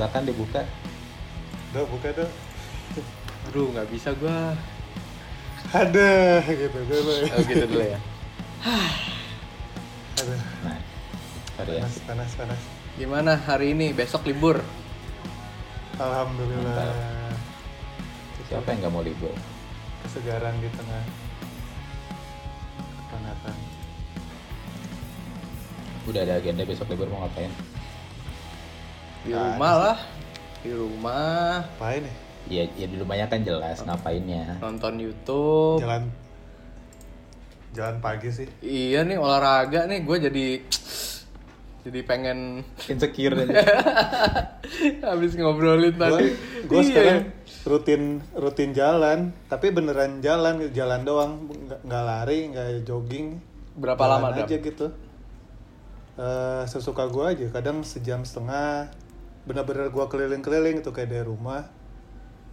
silakan dibuka Dok, buka dok. Aduh, nggak bisa gua. Ada gitu dulu. Oh gitu dulu ya. Aduh, nah ya panas, panas, panas. Gimana hari ini? Besok libur. Alhamdulillah. Mantap. siapa yang nggak mau libur Kesegaran di tengah kepenatan. udah ada agenda besok libur mau ngapain Di Nggak rumah lah. Di rumah Apain nih? ya ya di rumahnya kan jelas ngapainnya nonton YouTube. Jalan jalan pagi sih. Iya nih olahraga nih gue jadi jadi pengen insecure aja habis ngobrolin Gua, tadi. gua Iya. sekarang rutin rutin jalan, tapi beneran jalan, jalan doang, nggak nggak lari, nggak jogging. Berapa Jalan lama, Dam? aja gitu. Eh, sesuka gua aja, kadang sejam setengah. Bener-bener gua keliling-keliling tuh kayak dari rumah.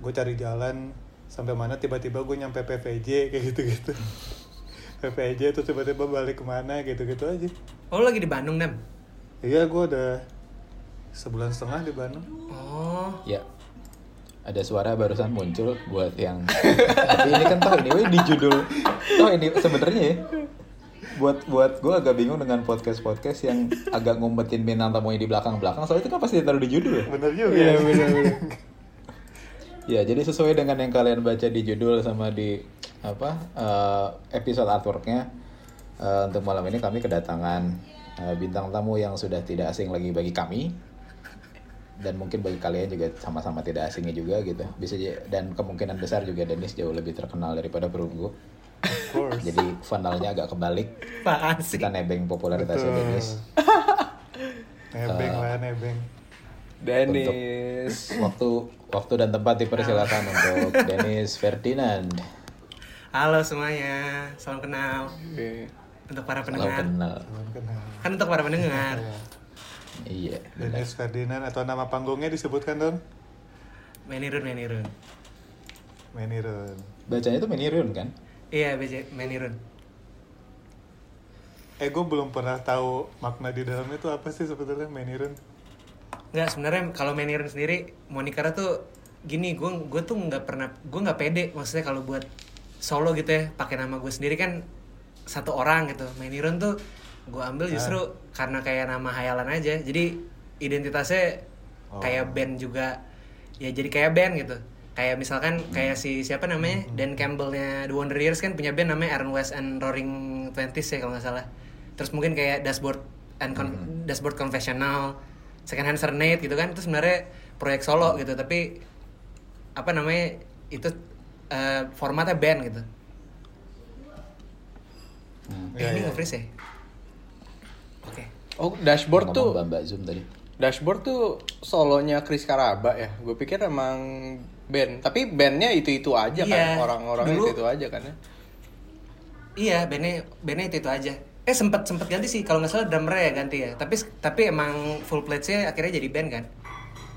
Gue cari jalan sampai mana tiba-tiba gue nyampe PVJ kayak gitu-gitu. PVJ tuh tiba-tiba balik ke mana gitu-gitu aja. Oh, lagi di Bandung, Nam? Iya, gue udah sebulan setengah di Bandung. Oh. ya ada suara barusan muncul buat yang tapi ini kan toh anyway di judul toh ini sebenarnya ya buat buat gue agak bingung dengan podcast podcast yang agak ngumpetin bintang tamunya di belakang belakang soalnya itu kan pasti ditaruh di judul ya Bener juga. Iya ya. benar-benar. Ya, jadi sesuai dengan yang kalian baca di judul sama di apa eh, episode artworknya eh, untuk malam ini kami kedatangan eh, bintang tamu yang sudah tidak asing lagi bagi kami dan mungkin bagi kalian juga sama-sama tidak asingnya juga gitu. Bisa dan kemungkinan besar juga Dennis jauh lebih terkenal daripada Perunggu. Of course. Jadi funnelnya agak kebalik. Apaan sih? Kita nebeng popularitasnya Betul. Dennis. Nebeng Eh, lah, nebeng. Dennis. Waktu waktu dan tempat dipersilakan untuk Dennis Ferdinand. Halo semuanya, salam kenal Oke. untuk para Salam pendengar. kenal. Belum kenal. Kan untuk para pendengar. Iya. Dennis Ferdinand atau nama panggungnya disebutkan dong? Menirun, menirun. Menirun. Bacanya itu Menirun kan? Iya, BJ, menirun. Eh gue belum pernah tahu makna di dalamnya itu apa sih sebetulnya Menirun. Enggak, sebenarnya kalau menirun sendiri, Monikara tuh gini, gue gue tuh nggak pernah, gue nggak pede, maksudnya kalau buat solo gitu ya, pakai nama gue sendiri kan satu orang gitu. Menirun tuh gue ambil justru karena kayak nama hayalan aja, jadi identitasnya Oh. kayak band juga, ya jadi kayak band gitu. Kayak misalkan kayak si siapa namanya Dan Campbellnya The Wonder Years kan punya band namanya Aaron West and Roaring Twenties ya kalau nggak salah. Terus mungkin kayak Dashboard and Con- Dashboard Confessional, Second Hand Serenade gitu kan itu sebenarnya proyek solo gitu tapi apa namanya itu eh, formatnya band gitu. Hmm. Eh, Iya, ini iya. nge-freeze ya? Oke. Oh, dashboard tuh Mbak Zoom tadi. Dashboard tuh solonya Chris Karaba ya. Gue pikir emang band, tapi bandnya itu itu aja kan Iya. orang-orang Dulu- itu itu aja kan ya. Iya, bandnya bandnya itu itu aja. Eh sempet sempet ganti sih kalau nggak salah drummer ya ganti ya. Tapi tapi emang full pledge-nya akhirnya jadi band kan.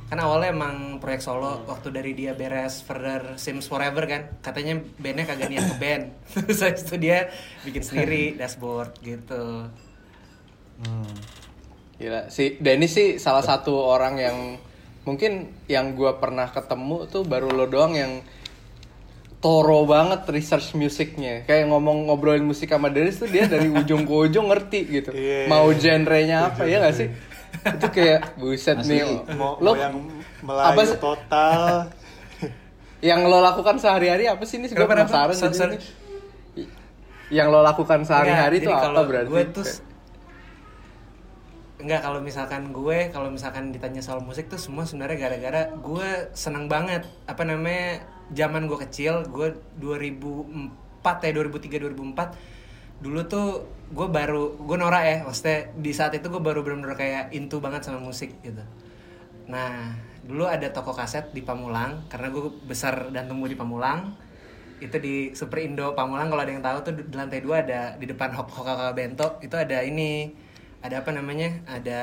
Kan awalnya emang proyek solo waktu dari dia beres Further Sims Forever kan. Katanya bandnya kagak niat ke band. Terus habis itu dia bikin sendiri dashboard gitu. Hmm. Gila, si Dennis sih salah satu orang yang mungkin yang gua pernah ketemu tuh baru lo doang yang toro banget research musiknya. Kayak ngomong ngobrolin musik sama Dennis tuh dia dari ujung ke ujung ngerti gitu. Iya. Mau genrenya apa ya gak sih? Itu kayak buset nih. Mau, Lo yang apa Melayu sih- total. yang lo lakukan sehari-hari apa sih ini? Gue kenapa? penasaran. Yang lo lakukan sehari-hari itu apa berarti? Gue tuh Enggak, kalau misalkan gue, kalau misalkan ditanya soal musik tuh semua sebenarnya gara-gara gue seneng banget. Apa namanya, zaman gue kecil, gue 2004 ya, 2003, 2004. Dulu tuh gue baru, gue norak ya, maksudnya di saat itu gue baru bener-bener kayak into banget sama musik gitu. Nah, dulu ada toko kaset di Pamulang, karena gue besar dan tumbuh di Pamulang. Itu di Super Indo Pamulang, kalau ada yang tahu tuh di lantai dua ada, di depan Hok Hoka Bento, itu ada ini, ada apa namanya, ada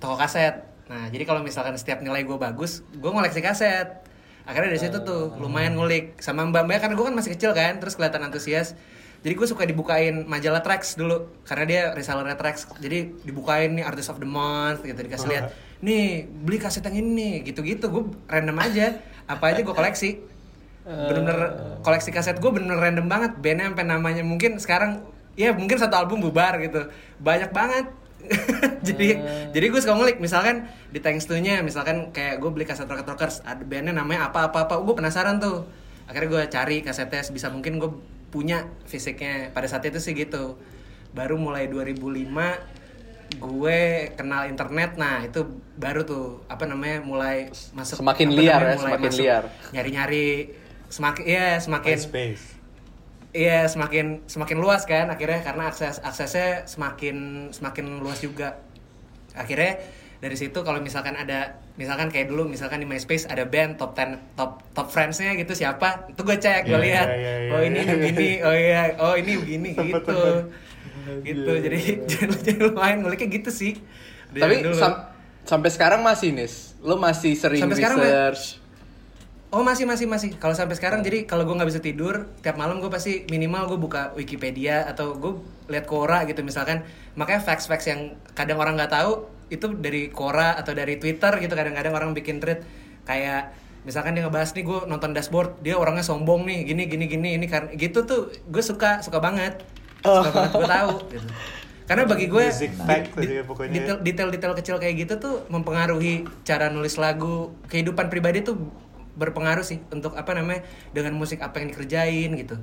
toko kaset. Nah, jadi kalau misalkan setiap nilai gue bagus, gue ngoleksi kaset. Akhirnya dari situ tuh lumayan ngulik sama mbak mbak karena gue kan masih kecil kan, terus kelihatan antusias. Jadi gue suka dibukain majalah Trax dulu karena dia reseller Trax. Jadi dibukain nih Artist of the Month gitu dikasih lihat. Nih, beli kaset yang ini nih, gitu-gitu. Gue random aja. Apa aja gue koleksi. Bener-bener koleksi kaset gue bener-bener random banget. Bandnya sampai namanya mungkin sekarang ya mungkin satu album bubar gitu. Banyak banget. jadi jadi gue suka ngulik misalkan di thanks to nya misalkan kayak gue beli kaset Rocket Rockers ada bandnya namanya apa apa apa gue penasaran tuh akhirnya gue cari kasetnya bisa mungkin gue punya fisiknya pada saat itu sih gitu baru mulai 2005 gue kenal internet nah itu baru tuh apa namanya mulai masuk Semakin liar namanya, ya, mulai semakin masuk liar. nyari-nyari semakin ya semakin MySpace. Iya semakin semakin luas kan akhirnya karena akses aksesnya semakin semakin luas juga akhirnya dari situ kalau misalkan ada misalkan kayak dulu misalkan di MySpace ada band top 10 top top friendsnya gitu siapa itu gue cek gue Iya, lihat iya, iya, oh iya, ini iya. begini oh iya oh ini begini gitu gitu Iya, jadi iya. jangan jangan lumayan nguliknya gitu sih Dari Tapi dulu. sam- sampai sekarang masih nis. Lo masih sering Sampai sekarang, research. Oh masih masih masih. Kalau sampai sekarang jadi kalau gue nggak bisa tidur tiap malam gue pasti minimal gue buka Wikipedia atau gue lihat Quora gitu misalkan. Makanya facts-facts yang kadang orang nggak tahu itu dari Quora atau dari Twitter gitu kadang-kadang orang bikin tweet kayak misalkan dia ngebahas nih gue nonton dashboard dia orangnya sombong nih gini gini gini ini karena gitu tuh gue suka suka banget suka banget gue tahu gitu. Karena bagi gue ya detail-detail kecil kayak gitu tuh mempengaruhi cara nulis lagu kehidupan pribadi tuh berpengaruh sih untuk apa namanya dengan musik apa yang dikerjain gitu.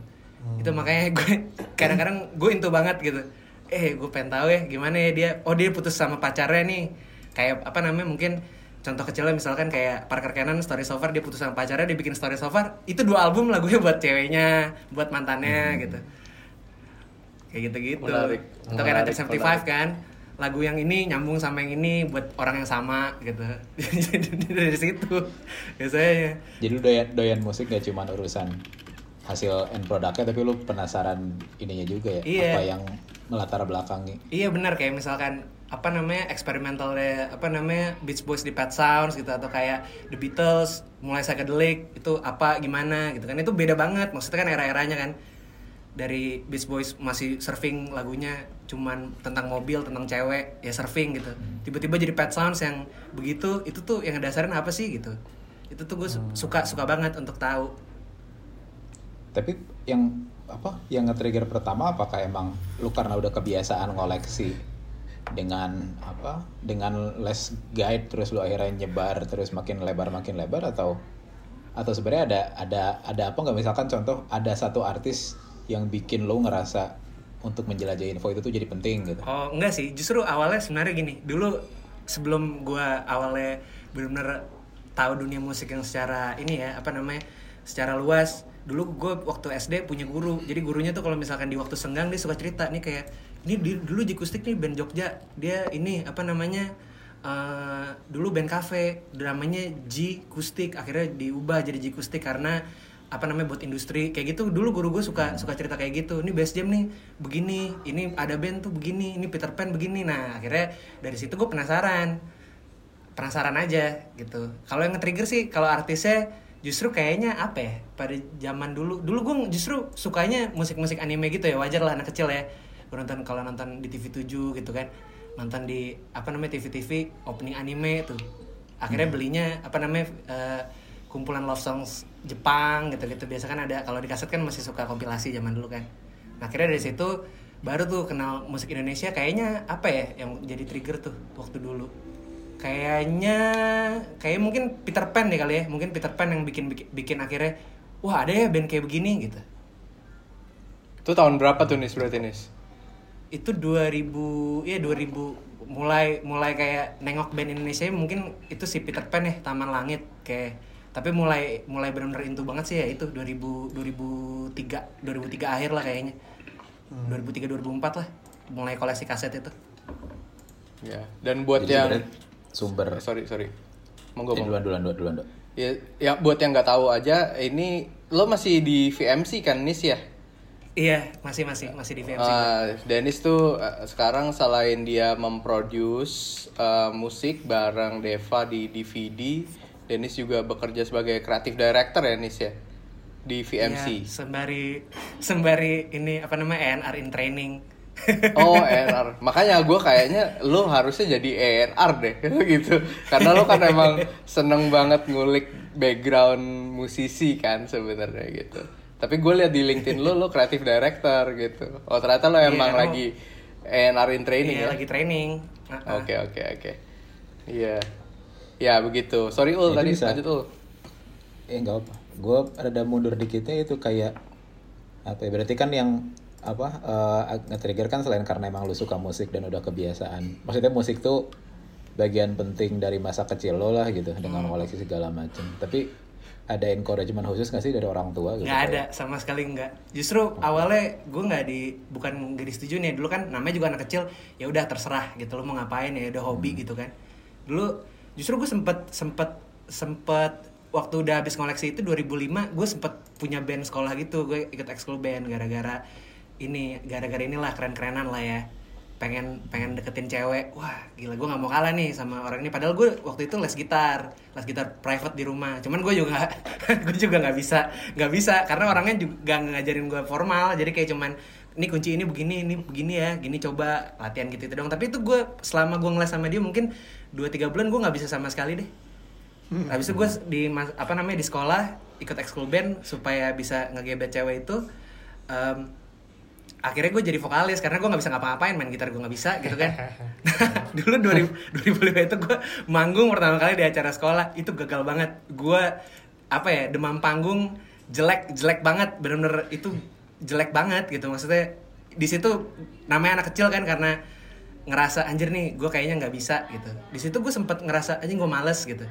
Itu makanya gue kadang-kadang gue into banget gitu. Eh gue pengen tahu ya gimana ya dia oh dia putus sama pacarnya nih. Kayak apa namanya mungkin contoh kecilnya misalkan kayak Parker Cannon Story So Far dia putus sama pacarnya dia bikin Story So Far itu dua album lagunya buat ceweknya buat mantannya gitu. Kayak gitu-gitu. Menarik. atau kayak Menarik, Raja 75 kan lagu yang ini nyambung sama yang ini buat orang yang sama gitu. Jadi dari situ biasanya. Jadi lu doyan, doyan musik gak cuma urusan hasil end produknya tapi lu penasaran ininya juga ya Iya. apa yang melatar belakangi. iya benar. Kayak misalkan apa namanya eksperimental apa namanya Beach Boys di Pet Sounds gitu atau kayak The Beatles mulai psychedelic itu apa gimana gitu kan. Itu beda banget maksudnya kan era-eranya kan. Dari Beach Boys masih surfing lagunya cuman tentang mobil tentang cewek ya surfing gitu. Tiba-tiba jadi Pet Sounds yang begitu itu tuh yang ngedasarin apa sih gitu. Itu tuh gue su- suka suka banget untuk tahu. Tapi yang apa yang nge-trigger pertama apakah emang lu karena udah kebiasaan ngoleksi dengan apa dengan less guide terus lu akhirnya nyebar terus makin lebar makin lebar atau atau sebenarnya ada ada ada apa? Nggak misalkan contoh ada satu artis yang bikin lu ngerasa untuk menjelajahi info itu tuh jadi penting gitu. Oh enggak sih, justru awalnya sebenarnya gini. Dulu sebelum gua awalnya benar-benar tahu dunia musik yang secara ini ya apa namanya secara luas. Dulu gue waktu SD punya guru. Jadi gurunya tuh kalau misalkan di waktu senggang dia suka cerita nih kayak ini di- dulu Jikustik nih band Jogja. Dia ini apa namanya eh, dulu band cafe namanya G Kustik akhirnya diubah jadi G Kustik karena apa namanya buat industri kayak gitu. Dulu guru gue suka suka cerita kayak gitu. Ini best jam nih begini ini ada band tuh begini ini Peter Pan begini. Nah akhirnya dari situ gue penasaran. Penasaran aja gitu. Kalau yang nge-trigger sih kalau artisnya justru kayaknya apa ya pada zaman dulu. Dulu gue justru sukanya musik-musik anime gitu ya wajar lah anak kecil ya. Gue nonton kalau nonton di TV 7 gitu kan. Nonton di apa namanya TV TV opening anime tuh. Akhirnya belinya apa namanya eh, kumpulan love songs Jepang gitu-gitu. Biasa kan ada kalau di kaset kan masih suka kompilasi zaman dulu kan. Nah akhirnya dari situ baru tuh kenal musik Indonesia kayaknya apa ya yang jadi trigger tuh waktu dulu. Kayaknya kayak mungkin Peter Pan deh kali ya. Mungkin Peter Pan yang bikin bikin, bikin akhirnya wah ada ya band kayak begini gitu. Itu tahun berapa tuh nis berarti nis? itu 2000 ya 2000 mulai mulai kayak nengok band Indonesia mungkin itu si Peter Pan ya Taman Langit kayak tapi mulai mulai benar-benar into banget sih ya itu 2000 2003 2003 akhir lah kayaknya 2003 2004 lah mulai koleksi kaset itu Ya. Dan buat Jadi yang sumber Eh, sorry sorry. Monggo Eh, monggo. duluan duluan duluan duluan. Ya, ya buat yang nggak tahu aja, ini lo masih di VMC kan nis ya? iya masih masih masih di VMC Ah, Dennis tuh eh, sekarang selain dia memproduce eh, musik bareng Deva di DVD, Dennis juga bekerja sebagai creative director ya Nis ya. di VMC. Iya, sembari sembari ini apa namanya ENR in training. Oh, ENR. Makanya gue kayaknya lo harusnya jadi ENR deh gitu. Karena lo kan emang seneng banget ngulik background musisi kan sebenarnya gitu. Tapi gue lihat di LinkedIn lo, lo creative director gitu. Oh ternyata lo emang Iya, emang- lagi ENR in training Iya, ya? lagi training. Oke oke oke. Iya. Ya begitu. Sorry Ul Itu tadi bisa. lanjut Ul. Eh nggak apa. Gue rada mundur dikitnya itu kayak apa ya? Berarti kan yang apa eh, nge-trigger kan selain karena emang lu suka musik dan udah kebiasaan. Maksudnya musik tuh bagian penting dari masa kecil lo lah gitu dengan koleksi segala macam. Tapi ada encouragement khusus nggak sih dari orang tua gitu? nggak ada sama sekali nggak justru awalnya gue nggak di bukan nggak disetujui nih dulu kan namanya juga anak kecil ya udah terserah gitu lo mau ngapain ya udah hobi gitu kan dulu justru gue sempet sempet sempet waktu udah habis koleksi itu 2005 gue sempet punya band sekolah gitu. Gue ikut ekskul band gara-gara ini gara-gara inilah keren-kerenan lah ya. Pengen pengen deketin cewek. Wah gila gue nggak mau kalah nih sama orang ini. Padahal gue waktu itu les gitar les gitar private di rumah. Cuman gue juga gue juga nggak bisa nggak bisa. Karena orangnya juga ngajarin gue formal. Jadi kayak cuman ini kunci ini begini ini begini ya gini coba latihan gitu itu dong tapi itu gue selama gue ngeles sama dia mungkin 2-3 bulan gue nggak bisa sama sekali deh. Habis itu gue di apa namanya di sekolah ikut ekskul band supaya bisa ngegebet cewek itu em, akhirnya gue jadi vokalis karena gue nggak bisa ngapa-ngapain main gitar gue nggak bisa gitu kan. Dulu 2000 2005 itu gue manggung pertama kali di acara sekolah itu gagal banget. Gue apa ya demam panggung jelek jelek banget bener-bener itu jelek banget gitu. Maksudnya di situ namanya anak kecil kan karena ngerasa anjir nih gue kayaknya nggak bisa gitu. Di situ gue sempet ngerasa anjing gue males gitu.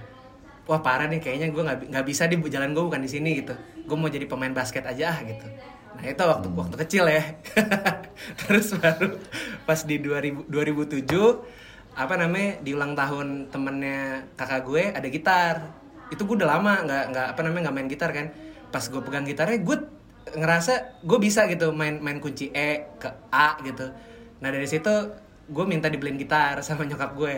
Wah parah nih kayaknya gue nggak nggak bisa di jalan gue bukan di sini gitu. Gue mau jadi pemain basket aja ah gitu. Nah itu waktu waktu kecil ya. Terus baru pas di 2000, 2007 apa namanya di ulang tahun temennya kakak gue ada gitar. Itu gue udah lama nggak nggak apa namanya nggak main gitar kan. Pas gue pegang gitarnya gue ngerasa gue bisa gitu main main kunci E ke A gitu. Nah dari situ gue minta dibeliin gitar sama nyokap gue.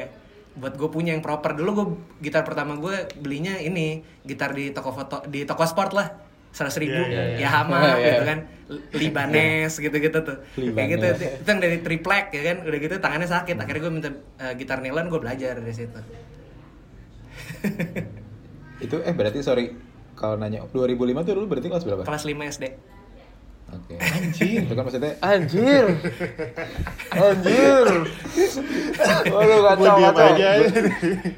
Buat gue punya yang proper. Dulu gue gitar pertama gue belinya ini gitar di toko foto di toko sport lah. seratus ribu. Iya, iya, ya hama Iya, gitu iya. kan Libanes gitu-gitu tuh. Kayak gitu. Itu yang dari triplek ya kan. Udah gitu tangannya sakit. Akhirnya gue minta eh, gitar nilon gue belajar dari situ. Itu eh berarti sorry kalau nanya 2005 tuh dulu berarti kelas berapa? kelas 5 SD Oke. Anjing. Itu kan maksudnya Anjir. Anjir. Waduh kacau kacau. aja.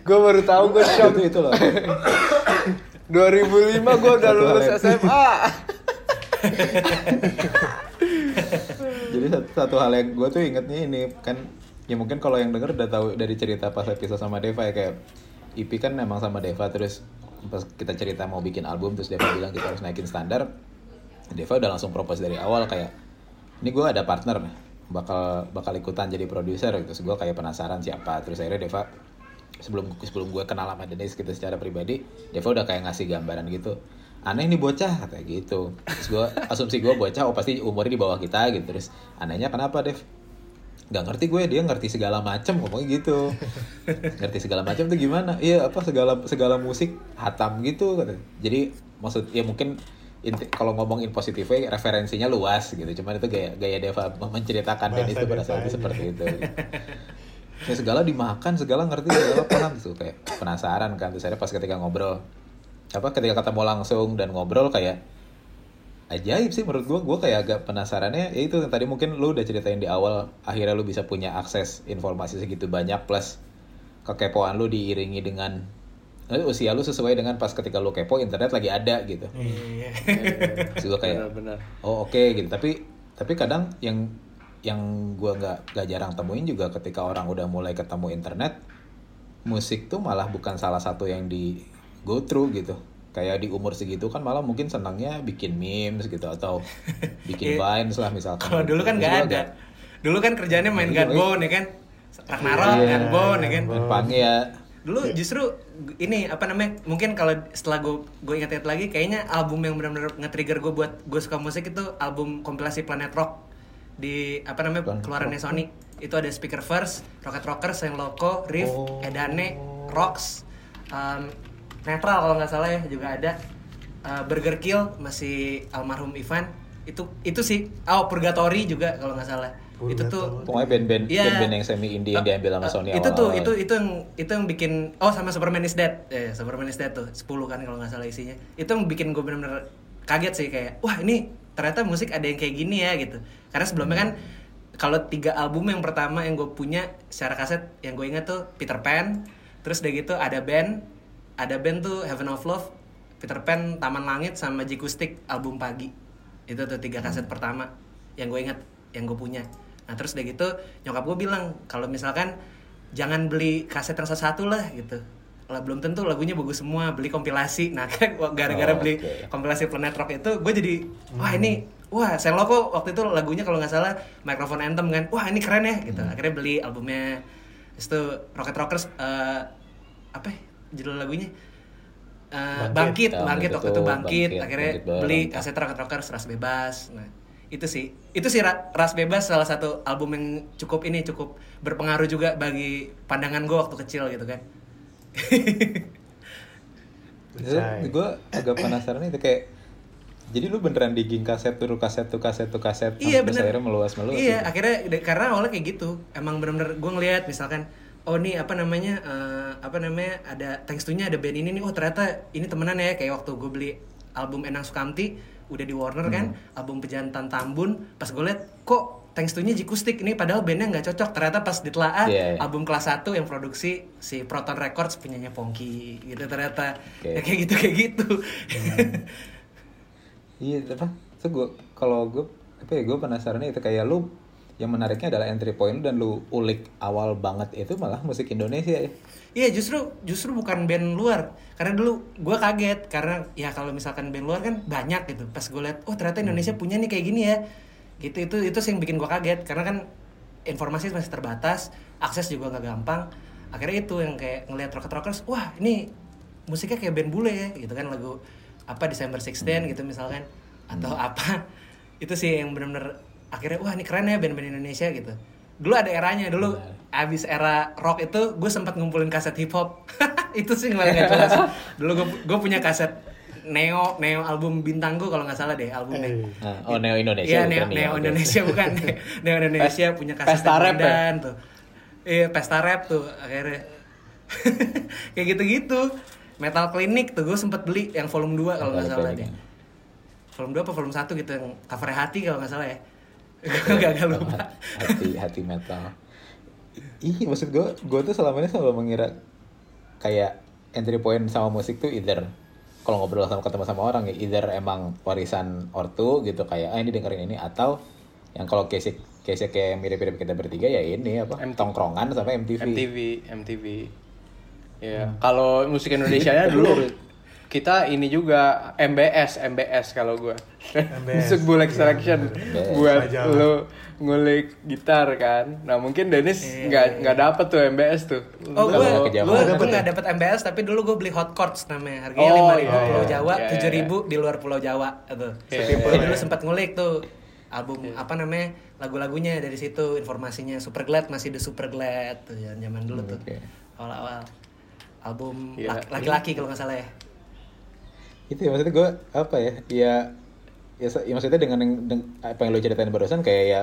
Gue baru tahu gue shock. itu loh. 2005 gue udah Satu lulus hal yang- SMA. Jadi satu, satu hal yang gue tuh ingetnya ini kan ya mungkin kalau yang denger udah tahu dari cerita pas episode sama Deva ya kayak IP kan emang sama Deva terus pas kita cerita mau bikin album terus Deva bilang kita harus naikin standar Deva udah langsung propose dari awal kayak ini gue ada partner bakal bakal ikutan jadi produser terus gue kayak penasaran siapa. Terus akhirnya Deva sebelum sebelum gue kenal sama Dennis kita secara pribadi Deva udah kayak ngasih gambaran gitu aneh nih bocah kata gitu. Terus gue asumsi gue bocah oh pasti umurnya di bawah kita gitu. Terus anehnya kenapa Dev nggak ngerti gue dia ngerti segala macam ngomongnya gitu. Ngerti segala macam tuh gimana? Iya apa segala segala musik hatam gitu jadi maksud ya mungkin kalau ngomongin positifnya referensinya luas gitu. Cuman itu gaya gaya Deva menceritakan dan itu pada saat itu seperti itu. Ya segala dimakan segala ngerti segala paham tuh kayak penasaran kan terus akhirnya pas ketika ngobrol apa ketika ketemu langsung dan ngobrol kayak ajaib sih menurut gua. Gua kayak agak penasarannya ya itu yang tadi mungkin lu udah ceritain di awal akhirnya lu bisa punya akses informasi segitu banyak plus kekepoan lu diiringi dengan eh, usia lu sesuai dengan pas ketika lu kepo internet lagi ada gitu. Iya. Terus gua kayak Benar-benar. oh oke gitu. Tapi tapi kadang yang yang gua nggak nggak jarang temuin juga ketika orang udah mulai ketemu internet musik tuh malah bukan salah satu yang di go through gitu kayak di umur segitu kan malah mungkin senangnya bikin memes gitu atau bikin Iya. vines lah misalkan. Kalau dulu kan nggak ada. agak- dulu kan kerjanya main Iya, gunbone ya kan? Ragnarok Iya, gunbone ya kan? punk ya dulu justru g- ini apa namanya mungkin kalau setelah gue gue ingat-ingat lagi kayaknya album yang benar-benar nge-trigger gue buat gue suka musik itu album kompilasi Planet Rock di apa namanya Planet keluarannya Sony. Itu ada Speaker First, Rocket Rockers, yang Loco, Riff, Oh. Edane, Rocks, um, Netral kalau nggak salah ya juga ada. Uh, Burger Kill masih almarhum Ivan. Itu itu sih. Oh Purgatory juga kalau nggak salah. Itu tuh Pokoknya band-band Iya. band-band yang semi indie yang diambil sama Uh, Sony itu tuh itu itu yang itu yang bikin oh sama Superman is Dead. Eh Superman is Dead tuh 10 kan kalau nggak salah isinya. Itu yang bikin gue bener-bener kaget sih kayak wah ini ternyata musik ada yang kayak gini ya gitu. Karena sebelumnya kan kalau tiga album yang pertama yang gue punya secara kaset yang gue ingat tuh Peter Pan terus udah gitu ada band ada band tuh Heaven of Love Peter Pan Taman Langit sama Jikustik album pagi. Itu tuh tiga kaset pertama yang gue ingat yang gue punya. Nah terus udah gitu nyokap gue bilang kalau misalkan jangan beli kaset yang satu lah gitu. Lah belum tentu lagunya bagus semua beli kompilasi. Nah kan gara-gara Oh, beli oke. kompilasi Planet Rock itu gue jadi wah ini wah Selo kok waktu itu lagunya kalau nggak salah Microphone Anthem kan. Wah ini keren ya gitu. Akhirnya beli albumnya. Itu Rocket Rockers eh, apa ya, judul lagunya Eh, Bangkit. bangkit, Ya, bangkit waktu itu bangkit, Bangkit, akhirnya Bangkit beli kaset Rocket Rockers ras bebas. Nah itu sih. Itu sih Ra- ras bebas salah satu album yang cukup ini cukup berpengaruh juga bagi pandangan gue waktu kecil gitu kan. Gue agak penasaran itu kayak jadi lu beneran digging kaset tuh kaset tuh kaset tuh kaset iya bener. akhirnya meluas meluas iya gitu. akhirnya karena awalnya kayak gitu. Emang bener-bener gue ngeliat misalkan oh nih apa namanya eh, apa namanya ada thanks to nya ada band ini nih oh ternyata ini temenan ya kayak waktu gue beli album Enang Sukamti udah di Warner kan Hmm. album Pejantan Tambun pas gue liat kok thanks to nya Jikustik ini padahal bandnya nggak cocok ternyata pas ditelaah Iya, iya. album kelas 1 yang produksi si Proton Records punyanya Pongki gitu ternyata Oke. ya kayak gitu kayak gitu iya apa itu gue kalau gue apa ya gue penasarannya itu kayak lu yang menariknya adalah entry point dan lu ulik awal banget itu malah musik Indonesia ya. Iya justru justru bukan band luar. Karena dulu gue kaget. Karena ya kalau misalkan band luar kan banyak gitu. Pas gue liat oh ternyata Indonesia punya nih kayak gini ya. Gitu itu itu sih yang bikin gue kaget. Karena kan informasi masih terbatas akses juga nggak gampang. Akhirnya itu yang kayak ngeliat Rocket Rockers wah ini musiknya kayak band bule ya. Gitu kan lagu apa December 16 gitu misalkan. Atau apa. Itu sih yang bener-bener akhirnya wah ini keren ya band-band Indonesia gitu dulu ada eranya dulu abis era rock itu gue sempat ngumpulin kaset hip hop itu sih nggak nggak jelas dulu gue gue punya kaset Neo Neo album bintangku kalau nggak salah deh albumnya Eh, nah, oh Neo Indonesia Iya, bukan Neo, Neo, Neo. Indonesia bukan Neo Indonesia punya kaset Pesta rap ya? Tuh. Iya, pesta rap tuh akhirnya. Kayak gitu-gitu. Metal Clinic tuh gue sempet beli yang volume 2 kalau nggak salah deh. Volume 2 apa volume 1 gitu yang covernya hati kalau nggak salah ya. Gue gak, gak lupa. hati hati metal ih maksud gue gue tuh selama ini selalu mengira kayak entry point sama musik tuh either kalau ngobrol sama ketemu sama orang ya either emang warisan ortu gitu kayak ah ini dengerin ini atau yang kalau case case kayak mirip-mirip kita bertiga ya ini apa M- tongkrongan sama MTV. MTV, MTV. Ya, kalau musik Indonesia nya dulu kita ini juga MBS, MBS kalau gua. MBS. Musik Bulek Selection MBS. buat Majalah. lu ngulik gitar kan. Nah, mungkin Dennis nggak nggak dapet tuh MBS tuh. Oh, gue gue gue nggak dapet MBS tapi dulu gue beli hot chords namanya harganya Oh, lima ribu iya, Pulau iya. Jawa, Iya, tujuh iya. ribu di luar Pulau Jawa itu. Iya, Jadi iya, dulu iya. sempat ngulik tuh album apa namanya lagu-lagunya dari situ informasinya Super Glad masih the Super Glad tuh ya, zaman dulu tuh awal-awal album Iya. laki- laki-laki kalau nggak salah ya. Itu ya maksudnya gue apa ya ya ya, ya maksudnya dengan yang deng- apa yang lo ceritain barusan kayak ya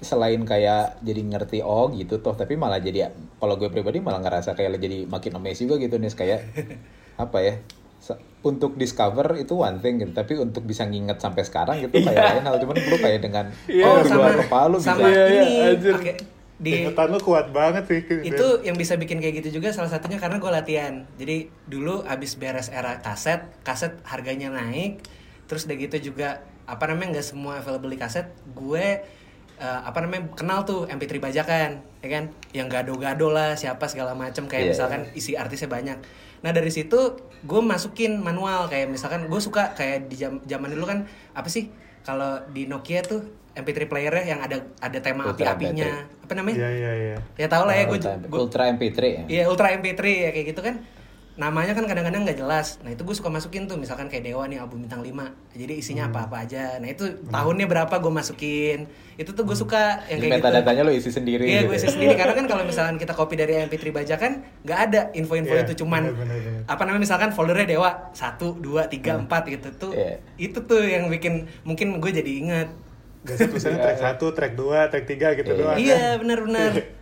selain kayak jadi ngerti oh gitu toh tapi malah jadi kalau gue pribadi malah ngerasa kayak jadi makin amazed juga gitu nih kayak apa ya untuk discover itu one thing gitu tapi untuk bisa nginget sampai sekarang gitu kayak lain hal cuman lu kayak dengan Iya. oh, sama kepala lu bisa sama Iya, iya, ini anjir. pakai di lu kuat banget sih. itu yang bisa bikin kayak gitu juga salah satunya karena gue latihan. Jadi dulu abis beres era kaset kaset harganya naik terus udah gitu juga apa namanya nggak semua available di kaset gue eh, apa namanya kenal tuh MP3 bajakan ya kan? Yang gado-gado lah siapa segala macem kayak Iya, misalkan isi artisnya banyak. Nah dari situ gue masukin manual kayak misalkan gue suka kayak di jam- zaman dulu kan apa sih kalau di Nokia tuh MP3 playernya yang ada ada tema Ultra api-apinya. Apa namanya? Iya iya iya. ya tau lah ya gue Ultra, gue Ultra MP3 ya? Iya Ultra MP3 ya kayak gitu kan. namanya kan kadang-kadang nggak jelas. Nah itu gue suka masukin tuh misalkan kayak Dewa nih album bintang 5 jadi isinya Hmm. apa-apa aja. Nah itu tahunnya berapa gue masukin? Itu tuh gue suka yang Jadi kayak gitu. metadata-nya lo isi sendiri. Iya, gitu gue ya. isi sendiri. Karena kan kalau misalkan kita copy dari MP3 bajakan nggak ada info-info Iya, itu. Cuman bener, bener, bener. apa namanya misalkan foldernya Dewa satu dua tiga empat gitu tuh. Iya. itu tuh yang bikin mungkin gue jadi ingat Biasa tulisannya track 1, track 2, track 3 gitu Iya. doang. iya benar-benar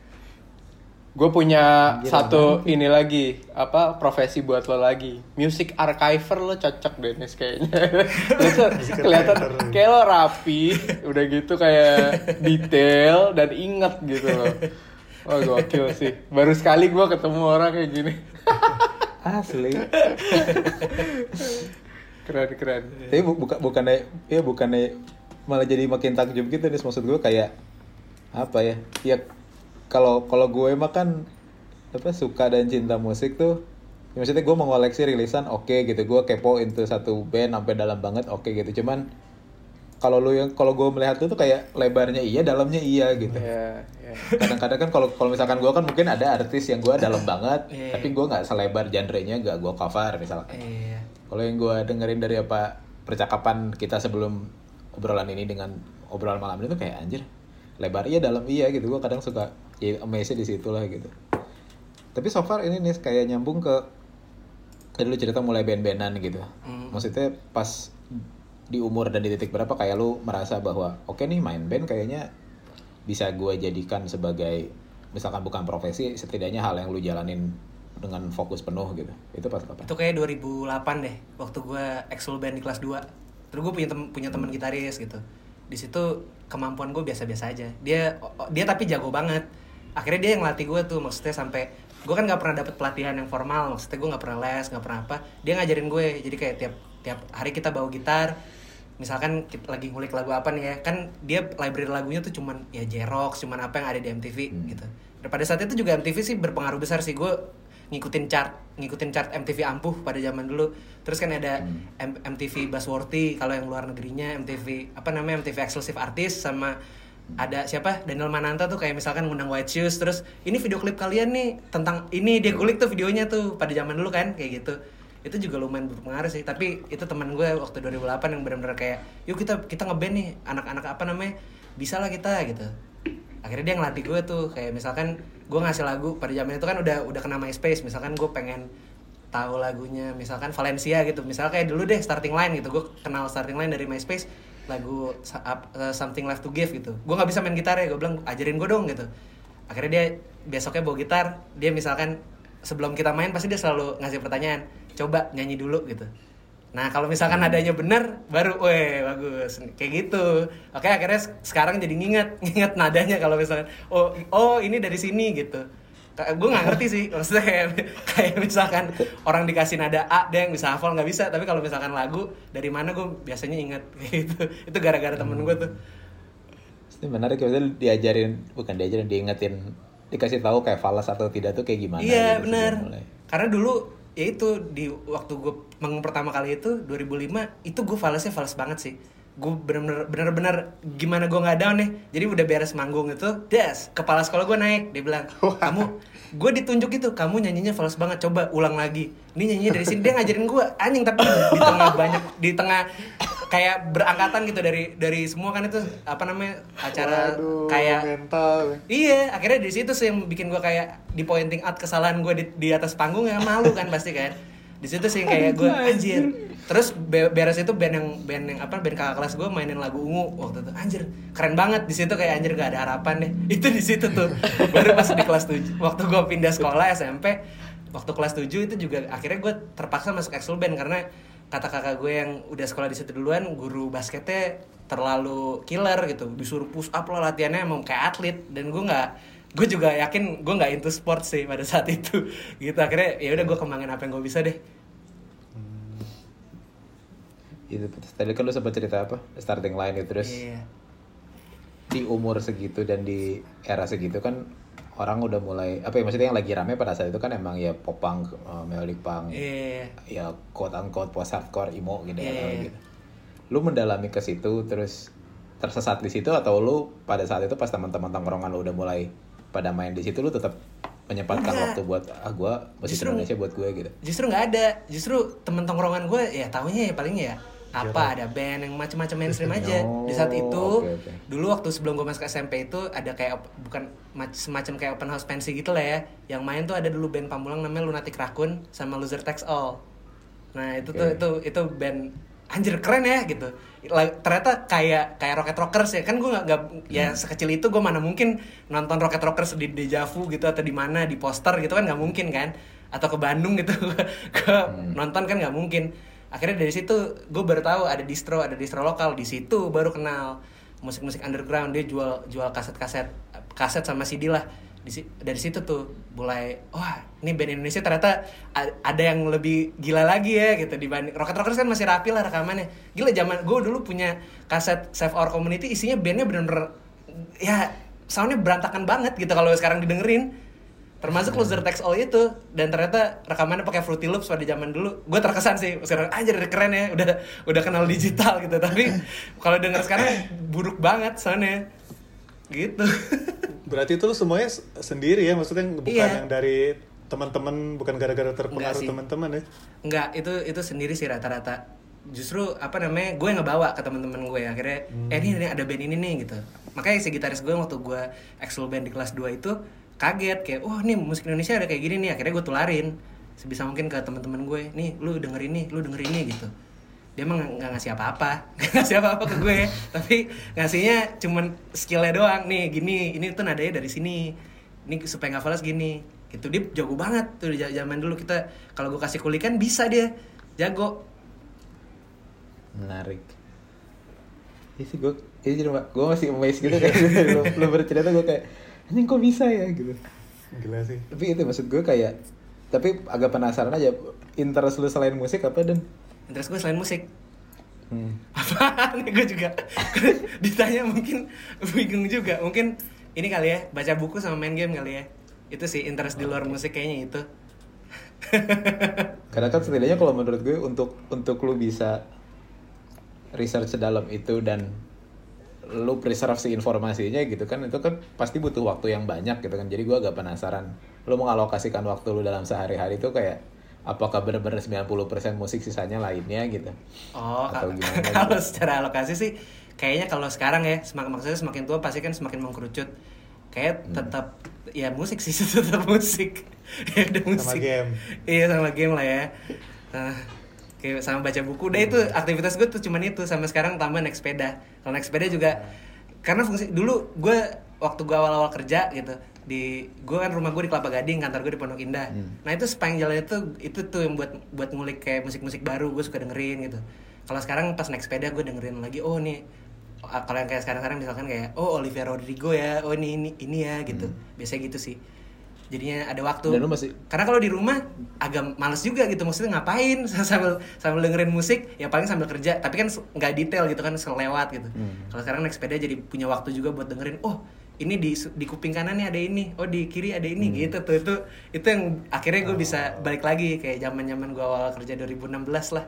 Gue punya Anjir, satu ini lagi, apa profesi buat lo lagi. Music archiver lo cocok Dennis kayaknya. Lo kelihatan kayak lo rapi, udah gitu kayak detail dan inget gitu loh. Wah gokil sih. Baru sekali gue ketemu orang kayak gini. Asli. Keren keren. Tapi bu buka bukannya ya bukannya malah jadi makin takjub gitu nih maksud gue kayak apa ya? Ya kalau kalau gue mah kan apa suka dan cinta musik tuh ya maksudnya gue mengoleksi rilisan oke gitu gue kepo into satu band sampai dalam banget oke gitu cuman kalau lu yang kalau gue melihat itu tuh kayak lebarnya iya dalamnya iya gitu Ya, ya. kadang-kadang kan kalau kalau misalkan gue kan mungkin ada artis yang gue dalam banget Iya. tapi gue nggak selebar genre-nya gak gue cover misalkan iya kalau yang gue dengerin dari apa percakapan kita sebelum obrolan ini dengan obrolan malam ini tuh kayak anjir lebar iya dalam iya gitu. Gue kadang suka ya amazed di situ lah gitu. Tapi so far ini nih kayak nyambung ke kayak dulu cerita mulai band-bandan gitu. Hmm. maksudnya pas di umur dan di titik berapa kayak lu merasa bahwa oke nih main band kayaknya bisa gue jadikan sebagai misalkan bukan profesi setidaknya hal yang lu jalanin dengan fokus penuh gitu. Itu pas kapan? itu kayak 2008 deh waktu gue ekskul band di kelas 2 terus gue punya tem punya teman gitaris gitu. Di situ kemampuan gue biasa-biasa aja. Dia dia tapi jago banget. Akhirnya dia yang latih gue tuh maksudnya sampai gue kan nggak pernah dapet pelatihan yang formal maksudnya gue nggak pernah les nggak pernah apa. Dia ngajarin gue jadi kayak tiap tiap hari kita bawa gitar. Misalkan kita lagi ngulik lagu apa nih ya kan dia library lagunya tuh cuman ya Jerox cuman apa yang ada di MTV gitu. Dan pada saat itu juga MTV sih berpengaruh besar sih. Gue ngikutin chart ngikutin chart MTV ampuh pada zaman dulu. Terus kan ada M- MTV Buzzworthy kalau yang luar negerinya MTV apa namanya MTV Exclusive Artist sama ada siapa? Daniel Mananta tuh kayak misalkan ngundang White Shoes. Terus ini video klip kalian nih tentang ini dia kulik tuh videonya tuh pada zaman dulu kan kayak gitu. Itu juga lumayan berpengaruh sih tapi itu teman gue waktu 2008 yang benar-benar kayak yuk kita kita ngeband nih anak-anak apa namanya bisa lah kita gitu akhirnya dia ngelatih gue tuh kayak misalkan gue ngasih lagu pada zaman itu kan udah udah kena MySpace. Misalkan gue pengen tahu lagunya misalkan Valencia gitu. Misalnya kayak dulu deh starting line gitu. Gue kenal starting line dari MySpace lagu uh, Something Left to Give gitu. Gue nggak bisa main gitar ya gue bilang ajarin gue dong gitu. Akhirnya dia besoknya bawa gitar dia misalkan sebelum kita main pasti dia selalu ngasih pertanyaan coba nyanyi dulu gitu nah kalau misalkan nadanya benar baru weh bagus. Kayak gitu. Oke akhirnya se- sekarang jadi nginget nginget nadanya kalau misalkan oh oh ini dari sini gitu. Gue nggak ngerti sih maksudnya kayak kayak misalkan orang dikasih nada A dia yang bisa hafal nggak bisa. Tapi kalau misalkan lagu dari mana gue biasanya inget gitu. Itu gara-gara temen gue tuh. Ini menarik ya, maksudnya diajarin, bukan diajarin, diingetin, dikasih tahu kayak falas atau tidak tuh kayak gimana. iya gitu benar karena dulu ya itu di waktu gue manggung pertama kali itu 2005 itu gue falesnya fals banget sih. Gue bener-bener bener-bener gimana gue nggak down nih? Jadi udah beres manggung itu des kepala sekolah gue naik dia bilang kamu gue ditunjuk itu kamu nyanyinya fals banget coba ulang lagi. Ini nyanyinya dari sini dia ngajarin gue anjing tapi di tengah banyak di tengah kayak berangkatan gitu dari dari semua kan itu apa namanya acara Waduh, kayak mental. Iya, akhirnya di situ sih yang bikin gue kayak di pointing out kesalahan gue di, di atas panggung ya malu kan pasti kan. Di situ sih kayak gue anjir. Terus be- beres itu band yang band yang apa band kakak kelas gue mainin lagu ungu waktu itu. Anjir keren banget. Di situ kayak anjir gak ada harapan deh. Itu di situ tuh. Baru pas di kelas 7 waktu gue pindah sekolah SMP waktu kelas 7 itu juga akhirnya gue terpaksa masuk Exul Band karena kata kakak gue yang udah sekolah di situ duluan guru basketnya terlalu killer gitu. Disuruh push up lah latihannya emang kayak atlet. Dan gue nggak gue juga yakin gue nggak into sport sih pada saat itu gitu akhirnya ya udah gue kembangin apa yang gue bisa deh Itu tadi kan lu sempat cerita apa? Starting line itu terus Iya. di umur segitu dan di era segitu kan orang udah mulai apa ya maksudnya yang lagi rame pada saat itu kan emang ya pop punk, uh, melodic punk, Iya. ya quote unquote post hardcore emo gitu ya Iya. gitu. Lu mendalami ke situ terus tersesat di situ atau lu pada saat itu pas teman-teman tongkrongan lu udah mulai pada main di situ lu tetap menyempatkan Enggak. waktu buat ah gue musik Justru- Indonesia buat gue gitu Justru nggak ada. Justru temen tongkrongan gue ya tahunya ya paling ya apa ada band yang macam-macam mainstream aja. Di saat itu Oh, oke, oke. dulu waktu sebelum gue masuk SMP itu ada kayak op- bukan mac- semacam kayak open house pensi gitu lah ya. Yang main tuh ada dulu band Pamulang namanya Lunatic Raccoon sama Loser Takes All. Nah, itu tuh Oke. itu itu band anjir keren ya gitu. Ternyata kayak kayak Rocket Rockers ya. Kan gue nggak nggak ya sekecil itu gue mana mungkin nonton Rocket Rockers di Deja Vu gitu atau di mana di poster gitu kan nggak mungkin kan? Atau ke Bandung gitu. Ke nonton kan nggak mungkin. Akhirnya dari situ gue baru tahu ada distro ada distro lokal. Di situ baru kenal musik-musik underground. Dia jual jual kaset-kaset kaset sama CD lah di dari situ tuh mulai wah ini band Indonesia ternyata ada yang lebih gila lagi ya gitu dibanding Rocket Rockers kan masih rapi lah rekamannya. Gila zaman gue dulu punya kaset Save Our Community isinya bandnya bener-bener ya soundnya berantakan banget gitu kalau sekarang didengerin. Termasuk Loser Takes All itu dan ternyata rekamannya pakai Fruity Loops pada zaman dulu. Gue terkesan sih sekarang aja keren ya udah udah kenal digital gitu. Tapi kalau denger sekarang buruk banget soundnya gitu Berarti itu lu semuanya sendiri ya, maksudnya bukan Iya. yang dari teman-teman, bukan gara-gara terpengaruh teman-teman ya. Enggak, itu itu sendiri sih rata-rata. Justru apa namanya, gue yang ngebawa ke teman-teman gue akhirnya, eh ini, ini ada band ini nih gitu. Makanya si gitaris gue waktu gue Excel band di kelas 2 itu kaget kayak, wah nih musik Indonesia ada kayak gini nih. Akhirnya gue tularin sebisa mungkin ke teman-teman gue, nih lu denger ini, lu denger ini gitu. Dia emang nggak- ngasih apa-apa, nggak ngasih apa-apa ke gue, tapi ngasihnya cuman skillnya doang. Nih gini, ini tuh nadanya dari sini. Ini supaya nggak falas gini. Gitu. Dia jago banget tuh di zaman dulu. Kita kalau gue kasih kulikan bisa dia. Jago. menarik. Iya sih gue ini cuma gue masih amazed gitu kayak lu, lu bercerita gue kayak anjing kok bisa ya? Gitu. Gila sih. tapi itu maksud gue kayak tapi agak penasaran aja interest lu selain musik apa dan Interest gue selain musik. Hmm. Apaan? Nih gue juga Ditanya mungkin bingung juga. Mungkin ini kali ya Baca buku sama main game kali ya. Itu sih interest di luar musik kayaknya itu. Karena kan setidaknya kalau menurut gue untuk untuk lu bisa research sedalam itu dan lu preserve si informasinya gitu kan itu kan pasti butuh waktu yang banyak gitu kan. Jadi gue agak penasaran lu mengalokasikan waktu lu dalam sehari-hari itu kayak apakah benar-benar 90% musik sisanya lainnya gitu? Oh Atau kalau gimana kalau secara alokasi sih Kayaknya kalau sekarang ya semakin Maksudnya semakin tua pasti kan semakin mengkerucut. Kayak Hmm. tetap Ya musik sih tetap musik. Ya udah musik. game. Iya sama game lah ya. Nah, kayak sama baca buku. Udah itu aktivitas gue tuh cuman itu sampai sekarang tambah naik sepeda. Kalau naik sepeda juga karena fungsi dulu gue waktu gue awal-awal kerja gitu di gue kan rumah gue di Kelapa Gading kantor gue di Pondok Indah. Nah itu sepanjang jalan itu itu tuh yang buat buat ngulik kayak musik-musik baru gue suka dengerin gitu. Kalau sekarang pas naik sepeda gue dengerin lagi oh nih kalau yang kayak sekarang-sekarang misalkan kayak oh Olivia Rodrigo ya oh ini ini ini ya gitu. Biasanya gitu sih. Jadinya ada waktu. Dan lu masih- karena kalau di rumah agak males juga gitu. Maksudnya ngapain? Sambil sambil dengerin musik ya paling sambil kerja. Tapi kan nggak detail gitu kan selewat gitu. Kalau sekarang naik sepeda jadi punya waktu juga buat dengerin oh ini di di kuping kanan nih ada ini oh di kiri ada ini gitu. Tuh itu itu yang akhirnya gue bisa balik lagi kayak zaman zaman gue awal kerja 2016 lah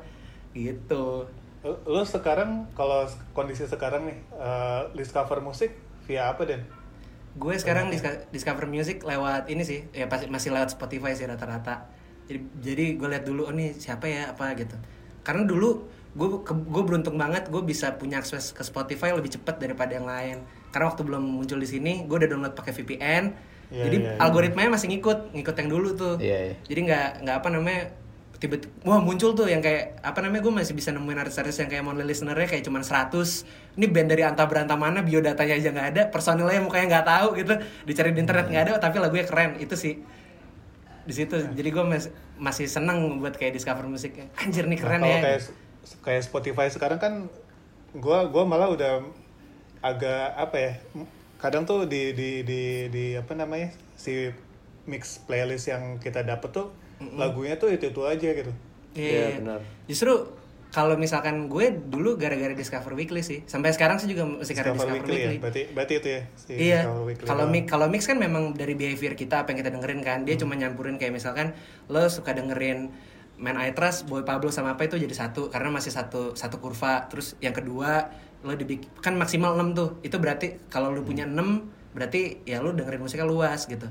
gitu. Lu sekarang kalau kondisi sekarang nih eh, discover musik via apa Den? gue sekarang diska- discover music lewat ini sih ya pasti masih lewat Spotify sih rata-rata. Jadi jadi gue lihat dulu oh nih siapa ya apa gitu. Karena dulu gue gue beruntung banget gue bisa punya akses ke Spotify lebih cepat daripada yang lain karena waktu belum muncul di sini gue udah download pakai VPN Iya, jadi iya, iya. algoritmanya masih ngikut ngikut yang dulu tuh. Iya, iya. jadi nggak nggak apa namanya tiba-tiba wah muncul tuh yang kayak apa namanya gue masih bisa nemuin artis-artis yang kayak monthly listenernya kayak cuman 100 ini band dari anta beranta mana biodatanya aja nggak ada personilnya mukanya nggak tahu gitu. Dicari di internet nggak ada tapi lagunya keren itu sih. Di situ jadi gue mas- masih seneng buat kayak discover musiknya. Anjir nih keren Nah, kalau ya. kayak kayak Spotify sekarang kan gua gua malah udah agak apa ya kadang tuh di di di di apa namanya si mix playlist yang kita dapet tuh lagunya tuh itu itu aja gitu Iya, Iya, benar. Justru kalau misalkan gue dulu gara-gara Discover Weekly sih. Sampai sekarang sih juga masih karena Discover Discover Weekly, Weekly. ya berarti berarti itu ya si iya. Discover Weekly Kalau doang. mix kalau mix kan memang dari behavior kita apa yang kita dengerin kan. Hmm. Dia cuma nyampurin kayak misalkan lo suka dengerin Man I Trust, Boy Pablo sama apa itu jadi satu karena masih satu satu kurva. Terus yang kedua lo dibik kan maksimal 6 tuh. Itu berarti kalau lo punya 6 berarti ya lo dengerin musiknya luas gitu.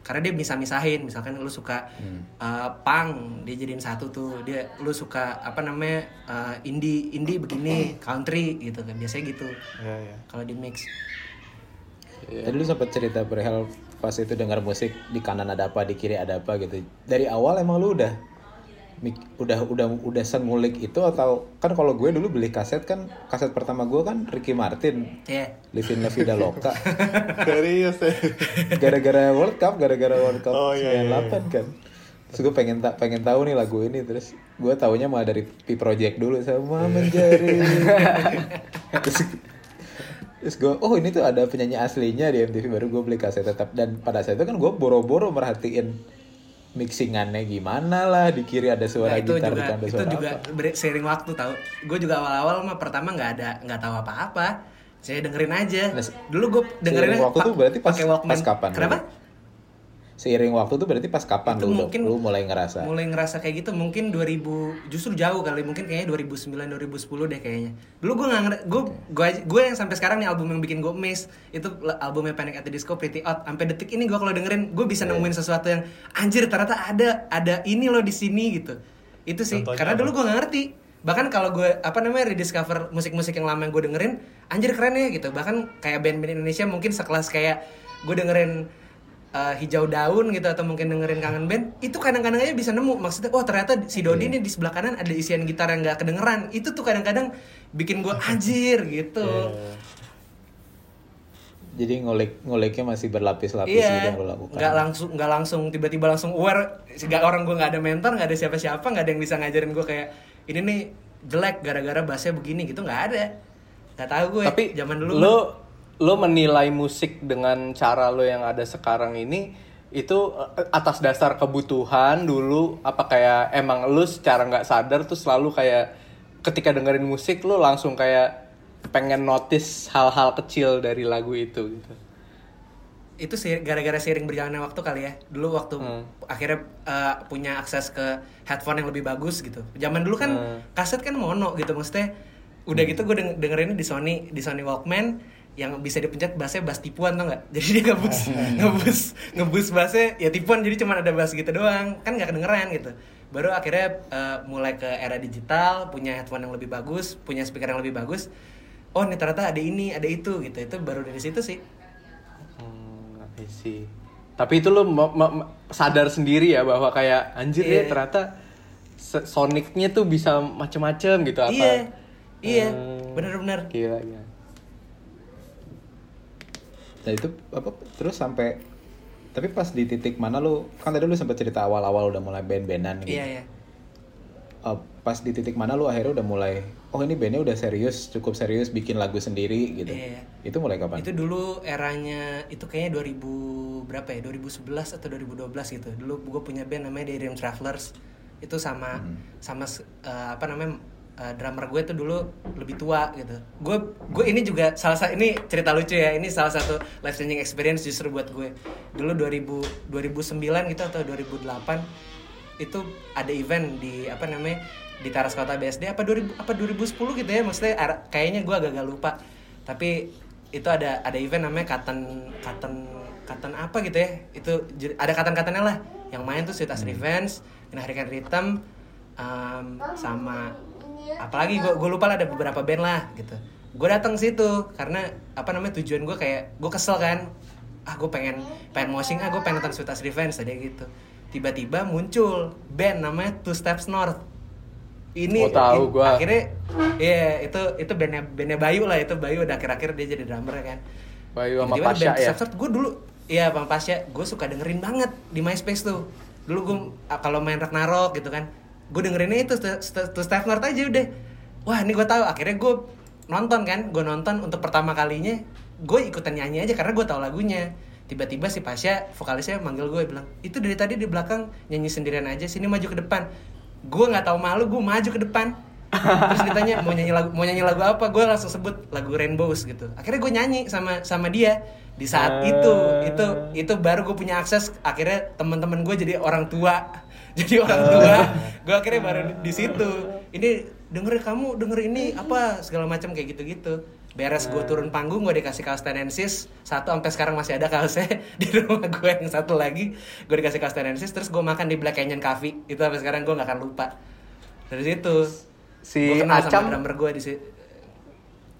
karena dia bisa misahin misalkan lu suka uh, punk dia jadiin satu tuh. Dia lu suka apa namanya uh, indie indie begini country gitu kan. Biasanya gitu. Ya ya. Kalau di mix. Tadi lu sempat cerita perihal pas itu dengar musik di kanan ada apa, di kiri ada apa gitu. Dari awal emang lu udah udah udah udah sengulik itu atau kan kalau gue dulu beli kaset kan kaset pertama gue kan Ricky Martin. Ya Living La Vida Loca. Serius ya? Gara-gara World Cup gara-gara World Cup Oh, iya, iya, 98 kan. Terus gue pengen tak pengen tahu nih lagu ini terus gue taunya malah dari P Project dulu sama menjadi. Terus, terus gue oh ini tuh ada penyanyi aslinya di MTV baru gue beli kaset tetap dan pada saat itu kan gue boro-boro merhatiin mixingannya gimana lah di kiri ada suara Nah, itu gitar di juga kanan ada itu suara juga apa. seiring waktu tahu gue juga awal-awal mah pertama nggak ada nggak tahu apa-apa. Saya dengerin aja. Nah, dulu gue dengerin waktu tuh berarti pas- pas kapan? Kenapa seiring waktu tuh berarti pas kapan Itu lu, mungkin lu mulai ngerasa? mulai ngerasa kayak gitu mungkin 2000 justru jauh kali mungkin kayaknya 2009 2010 deh kayaknya. Dulu gue nggak gue gue gue yang sampai sekarang nih album yang bikin gue miss itu albumnya Panic at the Disco Pretty Out sampai detik ini gue kalau dengerin gue bisa Iya. nemuin sesuatu yang anjir ternyata ada ada ini loh di sini gitu. Itu sih Contohnya karena apa? dulu gue nggak ngerti. Bahkan kalau gue apa namanya rediscover musik-musik yang lama yang gue dengerin anjir keren ya gitu. Bahkan kayak band-band Indonesia mungkin sekelas kayak gue dengerin uh, hijau daun gitu atau mungkin dengerin kangen band itu kadang-kadang aja bisa nemu. Maksudnya oh ternyata si Dodi nih di sebelah kanan ada isian gitar yang nggak kedengeran. Itu tuh kadang-kadang bikin gue anjir gitu. Iya. jadi ngulik nguliknya masih berlapis-lapis gitu iya yang lu lakukan. Nggak langsung nggak langsung tiba-tiba langsung aware nggak orang gue nggak ada mentor nggak ada siapa-siapa nggak ada yang bisa ngajarin gue kayak ini nih jelek gara-gara bassnya begini gitu nggak ada. Nggak tahu gue Tapi zaman dulu lo lo menilai musik dengan cara lo yang ada sekarang ini itu eh, atas dasar kebutuhan dulu apa kayak emang lo secara nggak sadar tuh selalu kayak ketika dengerin musik lo langsung kayak pengen notice hal-hal kecil dari lagu itu gitu. itu sih gara-gara seiring berjalannya waktu kali ya dulu waktu Hmm. akhirnya uh, punya akses ke headphone yang lebih bagus gitu zaman dulu kan Hmm. kaset kan mono gitu maksudnya udah gitu gue denger dengerinnya di Sony di Sony Walkman yang bisa dipencet bassnya bass tipuan tau nggak jadi dia ngebus ngebus ngebus bassnya ya tipuan jadi cuma ada bass gitu doang kan nggak kedengeran gitu baru akhirnya uh, mulai ke era digital punya headphone yang lebih bagus punya speaker yang lebih bagus oh ini ternyata ada ini ada itu gitu itu baru dari situ sih Hmm, see. Tapi itu lo sadar sendiri ya bahwa kayak anjir ya Iya. ternyata sonicnya tuh bisa macem-macem gitu apa? Iya, iya, Hmm. bener-bener. Gila, gila. Nah itu apa terus sampai tapi pas di titik mana lu kan tadi lu sempat cerita awal-awal udah mulai band-bandan gitu. Iya, iya. Eh, pas di titik mana lu akhirnya udah mulai oh ini bandnya udah serius cukup serius bikin lagu sendiri gitu. Iya. Itu mulai kapan? Itu dulu eranya itu kayaknya 2000 berapa ya? 2011 atau 2012 gitu. Dulu gue punya band namanya Daydream Travelers. Itu sama sama eh, apa namanya eh, drummer gue tuh dulu lebih tua gitu. Gue gue ini juga salah satu ini cerita lucu ya. Ini salah satu life changing experience justru buat gue. Dulu 2000 2009 gitu atau 2008 itu ada event di apa namanya di Taras Kota BSD apa 2000 apa 2010 gitu ya maksudnya kayaknya gue agak-agak lupa tapi itu ada ada event namanya Cotton Cotton Cotton apa gitu ya itu ada katan-katannya lah yang main tuh Sweet As Revenge Menarikan Rhythm um, sama apalagi gue gue lupa lah ada beberapa band lah gitu. Gue datang situ karena apa namanya tujuan gue kayak gue kesel kan. Ah gue pengen pengen moshing ah gue pengen nonton Sweet As Revenge tadi gitu. Tiba-tiba muncul band namanya Two Steps North. Ini Oh, tahu in- gua. akhirnya iya itu itu bandnya bandnya Bayu lah itu Bayu. Udah akhir-akhir dia jadi drummer kan. Bayu sama Tiba-tiba Pasha band Two ya. Steps North gue dulu iya Bang Pasha gue suka dengerin banget di MySpace tuh. Dulu gue kalau main Ragnarok gitu kan gue dengerinnya itu Two Steps North aja udah. Wah ini gue tahu. Akhirnya gue nonton kan gue nonton untuk pertama kalinya gue ikutan nyanyi aja karena gue tahu lagunya. Tiba-tiba si Pasha vokalisnya manggil gue bilang itu dari tadi di belakang nyanyi sendirian aja sini maju ke depan. Gue nggak tahu malu gue maju ke depan. Terus ditanya mau nyanyi lagu mau nyanyi lagu apa? Gue langsung sebut lagu Rainbows gitu. Akhirnya gue nyanyi sama sama dia di saat itu. Itu itu baru gue punya akses akhirnya teman-teman gue jadi orang tua jadi orang tua gue akhirnya baru di, situ ini denger kamu denger ini apa segala macam kayak gitu-gitu beres gue turun panggung gue dikasih kaos tenensis satu sampai sekarang masih ada kaosnya di rumah gue yang satu lagi gue dikasih kaos tenensis terus gue makan di Black Canyon Cafe itu sampai sekarang gue nggak akan lupa dari situ Si gue kenal Acam- sama drummer gue di situ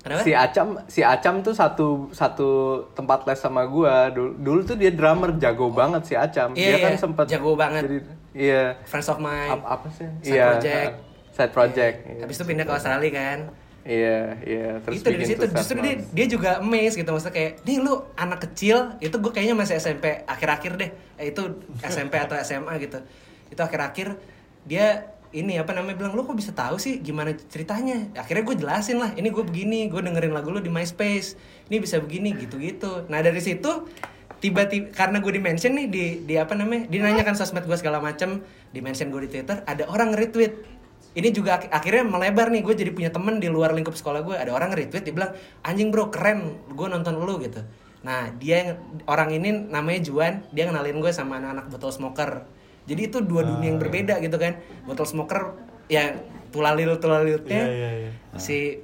Kenapa? Si Acam, si Acam tuh satu satu tempat les sama gua. Dulu, dulu tuh dia drummer jago banget si Acam. Iya, dia kan iya, sempat jago banget. Jadi, iya. Friends of mine Ap- apa sih? Side iya. project. Side project. iya. habis itu pindah ke Australia kan Iya, iya. Terus itu dari situ justru dia, dia juga amazed gitu maksudnya kayak nih lu anak kecil itu gue kayaknya masih SMP akhir-akhir deh eh, itu SMP atau SMA gitu itu akhir-akhir dia ini apa namanya bilang lu kok bisa tahu sih gimana ceritanya akhirnya gue jelasin lah ini gue begini gue dengerin lagu lu di MySpace ini bisa begini gitu-gitu nah dari situ tiba-tiba karena gue di mention nih di di apa namanya dinanyakan sosmed gue segala macam di mention gue di Twitter ada orang retweet ini juga ak- akhirnya melebar nih gue jadi punya temen di luar lingkup sekolah gue ada orang retweet dia bilang anjing bro keren gue nonton lu gitu. Nah dia yang orang ini namanya Juan dia kenalin gue sama anak-anak botol smoker. Jadi itu dua dunia yang berbeda gitu kan. Botol smoker ya tulalil tulalilnya Iya, iya, iya. si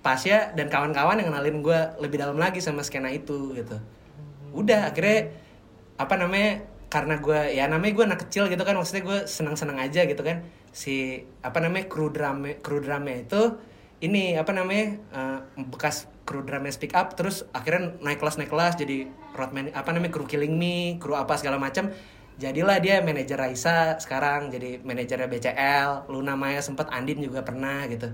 Pasya dan kawan-kawan yang kenalin gue lebih dalam lagi sama skena itu gitu udah akhirnya apa namanya karena gue ya namanya gue anak kecil gitu kan maksudnya gue senang-senang aja gitu kan. Si apa namanya kru drama kru drama itu ini apa namanya eh, bekas kru drama speak up terus akhirnya naik kelas naik kelas jadi roadman apa namanya kru killing me kru apa segala macam jadilah dia manajer Raisa sekarang jadi manajernya BCL Luna Maya sempat Andin juga pernah gitu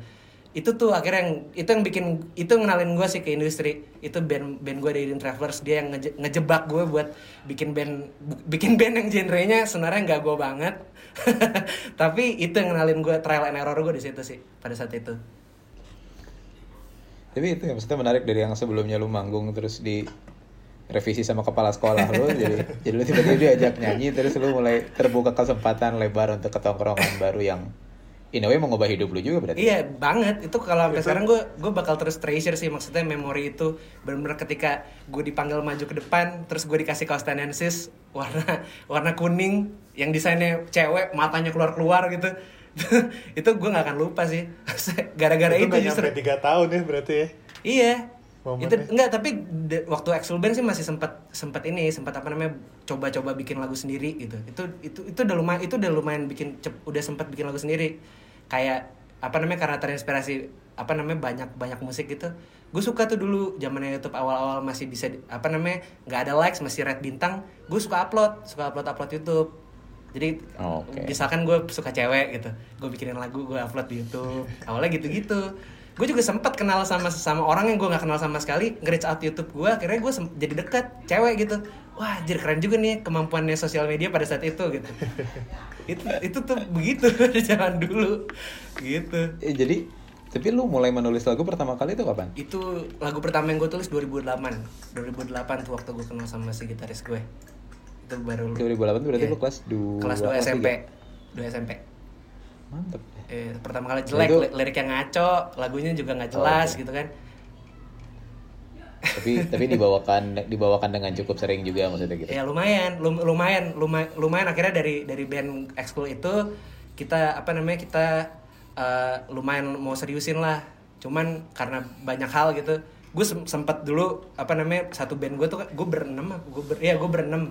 itu tuh akhirnya yang itu yang bikin itu ngenalin gue sih ke industri. Itu band band gue dari Eden Travelers. Dia yang ngeje- ngejebak gue buat bikin band bikin band yang genrenya sebenarnya nggak gue banget. Tapi itu yang ngenalin gue trial and error gue di situ sih pada saat itu. Tapi itu yang maksudnya menarik dari yang sebelumnya lu manggung terus di revisi sama kepala sekolah lu jadi jadi lu tiba-tiba diajak nyanyi terus lu mulai terbuka kesempatan lebar untuk ketongkrongan baru yang in a way mengubah hidup lu juga berarti. Iya banget. Itu kalau sampai sekarang gue gue bakal terus treasure sih. Maksudnya memori itu benar-benar ketika gue dipanggil maju ke depan terus gue dikasih kaos tenensis warna warna kuning yang desainnya cewek matanya keluar keluar gitu. Itu gue nggak akan lupa sih. Gara-gara itu, itu nggak justru. tiga tahun ya berarti ya? Iya. Momennya. itu enggak tapi de- waktu Axel Band sih masih sempat sempat ini sempat apa namanya coba-coba bikin lagu sendiri gitu. Itu itu itu udah lumayan itu udah lumayan bikin cep- udah sempat bikin lagu sendiri kayak apa namanya karena terinspirasi apa namanya banyak banyak musik gitu gue suka tuh dulu zamannya YouTube awal-awal masih bisa apa namanya nggak ada likes masih red bintang gue suka upload suka upload upload YouTube. Jadi Oke. misalkan gue suka cewek gitu gue bikinin lagu gue upload di YouTube. Awalnya gitu-gitu gue juga sempat kenal sama sama orang yang gue nggak kenal sama sekali nge-reach out YouTube gue akhirnya gue jadi dekat cewek gitu. Wah jadi keren juga nih kemampuannya sosial media pada saat itu gitu. Itu itu tuh begitu zaman dulu gitu. Eh, jadi tapi lu mulai menulis lagu pertama kali itu kapan? itu lagu pertama yang gue tulis 2008 2008 tuh waktu gue kenal sama si gitaris gue. Itu baru 2008 tuh berarti Iya. lu kelas 2 kelas 2 SMP 2 SMP Mantep. Eh, pertama kali jelek Itu- yang ngaco lagunya juga nggak jelas Oh, oke. gitu kan. Tapi tapi dibawakan dibawakan dengan cukup sering juga maksudnya gitu. ya lumayan lum- lumayan lumayan lumayan. Akhirnya dari dari band ekskul itu kita apa namanya kita eh, lumayan mau seriusin lah. Cuman karena banyak hal gitu. Gue sempet dulu apa namanya satu band gue tuh gue berenam gue ber ya gue berenam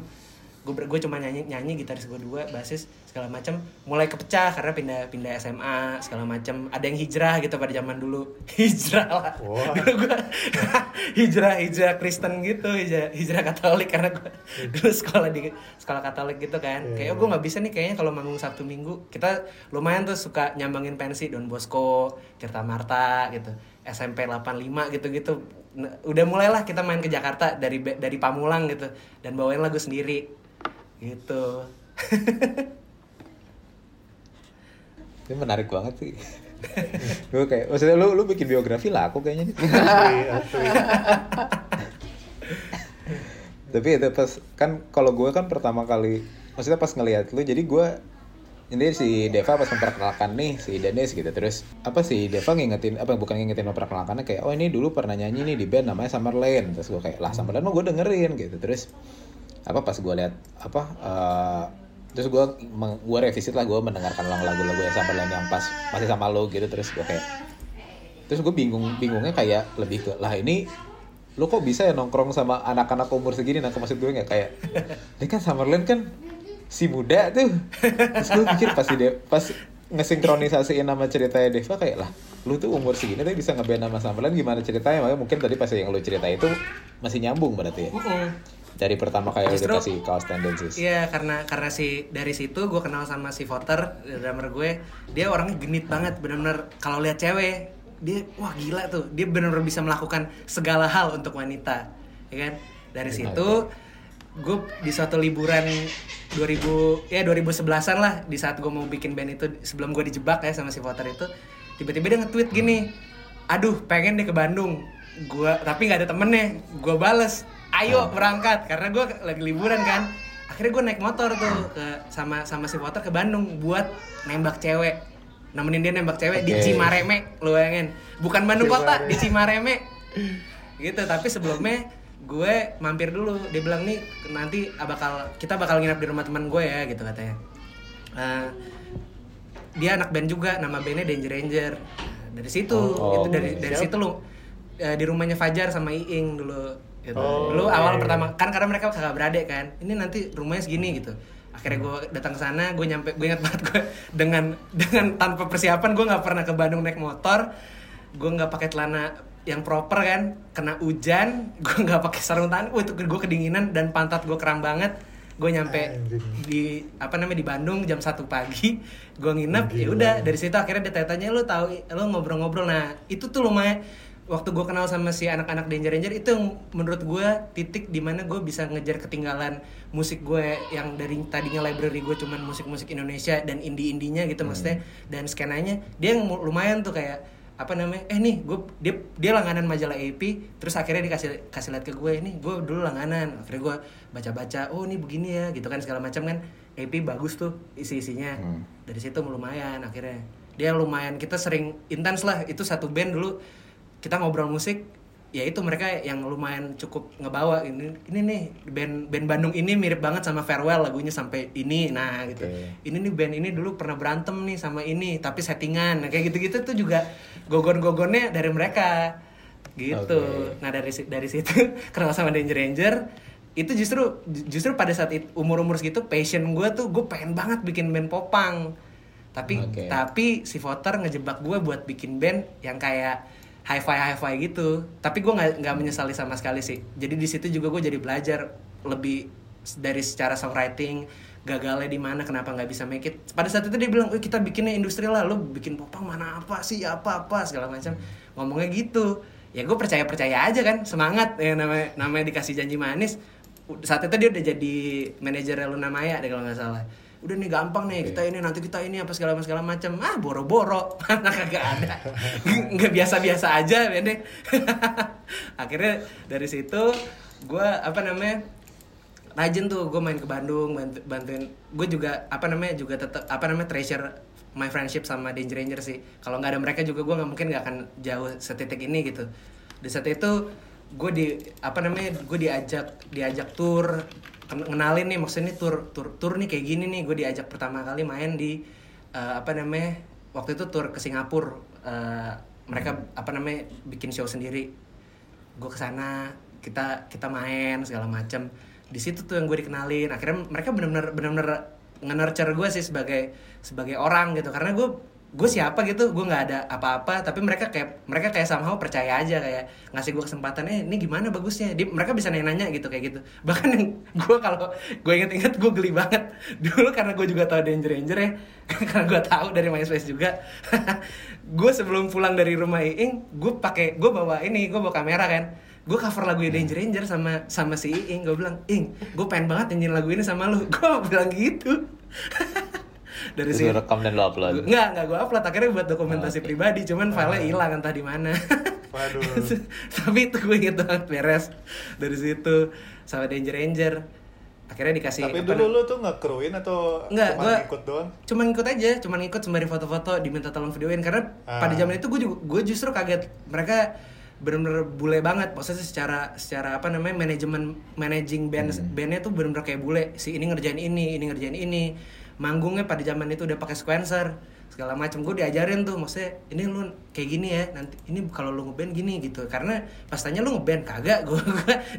gue gue cuma nyanyi nyanyi gitaris gue dua basis segala macam mulai kepecah karena pindah pindah SMA segala macam ada yang hijrah gitu pada zaman dulu. Hijrah lah. Wah. Dulu gua hijrah hijrah Kristen gitu hijrah, hijrah Katolik karena gue dulu sekolah di sekolah Katolik gitu kan. Kayak gue nggak bisa nih kayaknya kalau manggung Sabtu Minggu. Kita lumayan tuh suka nyambangin pensi Don Bosco Tirta Marta gitu SMP 85 gitu-gitu. Udah mulailah kita main ke Jakarta dari dari Pamulang gitu dan bawain lagu sendiri gitu. Ini menarik banget sih. gue kayak maksudnya lu lu bikin biografi lah aku kayaknya asli. Tapi itu pas kan kalau gue kan pertama kali maksudnya pas ngelihat lu jadi gue ini si Deva pas memperkenalkan nih si Dennis gitu. Terus apa sih Deva ngingetin apa bukan ngingetin memperkenalkannya kayak oh ini dulu pernah nyanyi nih di band namanya Summerlane. Terus gue kayak lah Summerlane mah gue dengerin gitu. Terus apa pas gue lihat apa eh, terus gue gue revisit lah gue mendengarkan ulang lagu-lagu yang Summerlane yang pas masih sama lo gitu terus gue kayak terus gue bingung bingungnya kayak lebih ke lah ini lo kok bisa ya nongkrong sama anak-anak umur segini nah maksud gue nggak kayak ini kan Summerland kan si muda tuh. Terus gue pikir pasti dia pas ngesinkronisasiin nama ceritanya Deva kayak lah lu tuh umur segini tapi bisa ngeband nama Summerland gimana ceritanya? Makanya mungkin tadi pas yang lu cerita itu masih nyambung berarti ya. Mm-mm. Dari pertama kayak Justru- dikasih kaos tendencies. Iya karena karena si dari situ gue kenal sama si voter drummer gue dia orangnya genit banget bener-bener kalau lihat cewek dia wah gila tuh dia bener-bener bisa melakukan segala hal untuk wanita ya kan? Dari situ gue di suatu liburan 2000 ya 2011an lah di saat gue mau bikin band itu sebelum gue dijebak ya sama si voter itu tiba-tiba dia nge-tweet gini aduh pengen deh ke Bandung. Gua tapi nggak ada temennya gue bales ayo berangkat karena gue lagi liburan kan. Akhirnya gue naik motor tuh ke sama sama si voter ke Bandung buat nembak cewek. Nemenin dia nembak cewek di Oke. Cimareme lu bayangin. Bukan Bandung kota di Cimareme. Gitu tapi sebelumnya gue mampir dulu. Dia bilang nih nanti bakal kita bakal nginep di rumah teman gue ya gitu katanya. Eh, dia anak band juga nama bandnya Danger Ranger. Nah, dari situ Oh, itu dari dari situ lu eh, di rumahnya Fajar sama Iing dulu gitu. dulu awal pertama kan karena mereka kakak beradik kan ini nanti rumahnya segini gitu. Akhirnya gue datang ke sana gue nyampe gue ingat banget gue dengan dengan tanpa persiapan gue nggak pernah ke Bandung naik motor. Gue nggak pakai celana yang proper kan kena hujan gue nggak pakai sarung tangan. Itu gue kedinginan dan pantat gue kram banget. Gue nyampe Anjing. di apa namanya di Bandung jam 1 pagi gue nginep ya udah dari situ akhirnya dia tanya lu tahu lu ngobrol-ngobrol. Nah itu tuh lumayan waktu gue kenal sama si anak-anak Danger Ranger itu menurut gue titik di mana gue bisa ngejar ketinggalan musik gue yang dari tadinya library gue cuman musik-musik Indonesia dan indie-indinya gitu maksudnya. Dan skenanya dia yang lumayan tuh kayak apa namanya eh nih gue dia dia langganan majalah AP terus akhirnya dikasih kasih lihat ke gue nih gue dulu langganan. Akhirnya gue baca-baca oh ini begini ya gitu kan segala macam kan. AP bagus tuh isi-isinya. Hmm. dari situ lumayan akhirnya. Dia lumayan kita sering intens lah itu satu band dulu kita ngobrol musik ya itu mereka yang lumayan cukup ngebawa ini ini nih band band Bandung ini mirip banget sama Farewell lagunya sampai ini nah gitu Oke. ini nih band ini dulu pernah berantem nih sama ini tapi settingan nah, kayak gitu-gitu tuh juga gogon-gogonnya dari mereka gitu Oke. nah dari dari situ kenal sama Danger Ranger itu justru justru pada saat umur umur segitu passion gue tuh gue pengen banget bikin band popang tapi Oke. tapi si voter ngejebak gue buat bikin band yang kayak hi-fi hi-fi gitu. Tapi gue nggak nggak menyesali sama sekali sih. Jadi di situ juga gue jadi belajar lebih dari secara songwriting gagalnya di mana kenapa nggak bisa make it. Pada saat itu dia bilang "Wih, kita bikinnya industri lah lo bikin popang mana apa sih apa apa segala macam. Ngomongnya gitu. Ya gue percaya percaya aja kan semangat. Ya namanya namanya dikasih janji manis. Saat itu dia udah jadi manajer Luna Maya deh kalau nggak salah udah nih gampang nih kita ini nanti kita ini apa segala segala macam. Ah boro-boro. Mana kagak ada. Nggak biasa-biasa aja pendek akhirnya dari situ gue apa namanya rajin tuh gue main ke Bandung bantu- bantuin. Gue juga apa namanya juga tetap apa namanya treasure my friendship sama Danger Ranger sih. Kalau nggak ada mereka juga gue nggak mungkin nggak akan jauh setitik ini gitu. Di saat itu gue di apa namanya gue diajak diajak tour ken- ngenalin nih maksudnya tour tour tour nih kayak gini nih gue diajak pertama kali main di eh, apa namanya waktu itu tour ke Singapura Eh, mereka apa namanya bikin show sendiri. Gue ke sana kita kita main segala macam di situ tuh yang gue dikenalin akhirnya mereka benar-benar benar-benar nge-nurture gue sih sebagai sebagai orang gitu. Karena gue gue siapa gitu? Gue nggak ada apa-apa. Tapi mereka kayak mereka kayak somehow percaya aja kayak ngasih gue kesempatan eh ini gimana bagusnya? Di, mereka bisa nanya-nanya gitu kayak gitu. Bahkan yang gue kalau gue inget-inget gue geli banget. Dulu karena gue juga tahu Danger Ranger ya karena gue tahu dari MySpace juga. Gue sebelum pulang dari rumah Iing gue pakai gue bawa ini gue bawa kamera kan. Gue cover lagu Danger Ranger sama sama si Iing. Gue bilang Ing gue pengen banget nyanyiin lagu ini sama lu. Gue bilang gitu dari sini. rekam dan lu upload. Nggak, nggak gue upload. Akhirnya buat dokumentasi Oke. pribadi cuman filenya hilang entah di mana. Waduh. tapi itu gue inget banget beres. Dari situ sama Danger Ranger. Akhirnya dikasih Tapi dulu lu tuh nge-crewin atau Nggak, cuma gua- ikut doang? cuma ngikut aja cuma ngikut sembari foto-foto diminta tolong videoin. Karena Ah. pada zaman itu gue juga gue justru kaget. Mereka bener-bener bule banget. Maksudnya secara secara apa namanya manajemen managing band bandnya tuh bener-bener kayak bule. Si ini ngerjain ini ini ngerjain ini manggungnya pada zaman itu udah pakai sequencer segala macam. Gue diajarin tuh maksudnya ini lu kayak gini ya nanti ini kalau lu ngeband gini gitu. Karena pas tanya lu ngeband? Kagak gue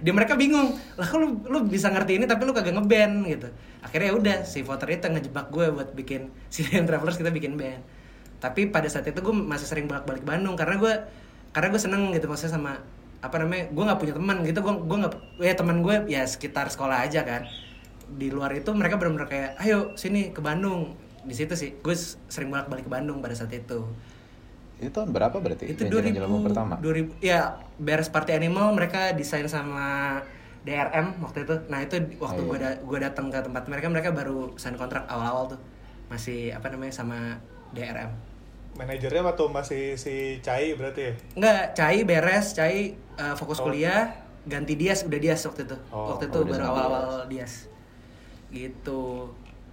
dia mereka bingung. Lah lu lu bisa ngerti ini tapi lu kagak ngeband gitu. Akhirnya ya udah si voter itu ngejebak gue buat bikin si Travelers kita bikin band. Tapi pada saat itu gue masih sering bolak balik Bandung karena gue karena gue seneng gitu maksudnya sama apa namanya gue nggak punya teman gitu. Gue gue nggak ya teman gue ya sekitar sekolah aja kan di luar itu mereka benar-benar kayak ayo sini ke Bandung di situ sih gue sering bolak balik ke Bandung pada saat itu Itu tahun berapa berarti? itu Ranger 2000 Angel album pertama. 2000 ya beres Party Animal mereka desain sama DRM waktu itu nah itu waktu Oh, gue iya. da gue datang ke tempat mereka mereka baru sign kontrak awal-awal tuh masih apa namanya sama DRM Manajernya waktu masih si Cai berarti ya? Enggak, Cai beres, Cai uh, fokus Oh. kuliah, ganti Dias, udah Dias waktu itu. Oh, waktu itu oh, baru awal-awal Dias. Gitu.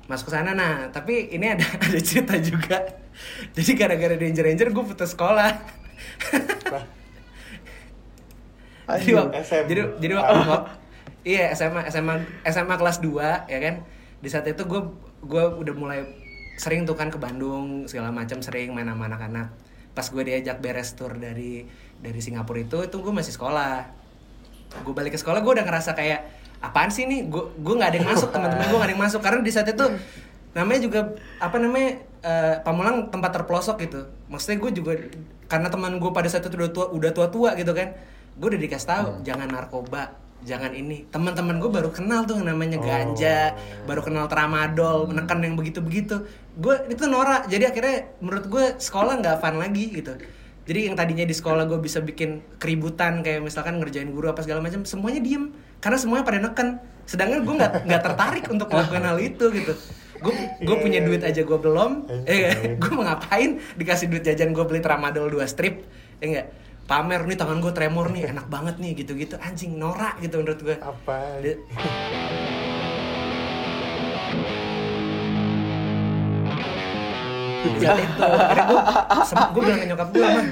Masuk ke sana nah, tapi ini ada ada cerita juga. Jadi gara-gara Danger Ranger gue putus sekolah. Lah, jadi, Anjir. wak- SM. jadi jadi waktu wak- iya SMA SMA SMA kelas 2 ya kan. Di saat itu gue gue udah mulai sering tuh kan ke Bandung segala macam sering main sama anak-anak. Pas gue diajak beres tour dari dari Singapura itu itu gue masih sekolah. Gue balik ke sekolah gue udah ngerasa kayak apaan sih nih gue gue nggak ada yang masuk teman-teman gue nggak ada yang masuk. Karena di saat itu namanya juga apa namanya eh, Pamulang tempat terpelosok gitu. Maksudnya gue juga karena teman gue pada saat itu udah tua udah tua tua gitu kan gue udah dikasih tahu jangan narkoba jangan ini. Teman-teman gue baru kenal tuh yang namanya ganja baru kenal tramadol menekan yang begitu begitu gue itu norak. Jadi akhirnya menurut gue sekolah nggak fun lagi gitu jadi yang tadinya di sekolah gue bisa bikin keributan kayak misalkan ngerjain guru apa segala macam semuanya diem. Karena semuanya pada neken. Sedangkan gue nggak nggak tertarik untuk melakukan hal itu gitu. Gue gue punya duit aja gue belum. Eh gue mau ngapain dikasih duit jajan gue beli tramadol dua strip ya enggak pamer nih tangan gue tremor nih enak banget nih gitu gitu anjing norak gitu menurut gue apa? Saat itu, akhirnya gue, gue bilang ke nyokap gue, mah,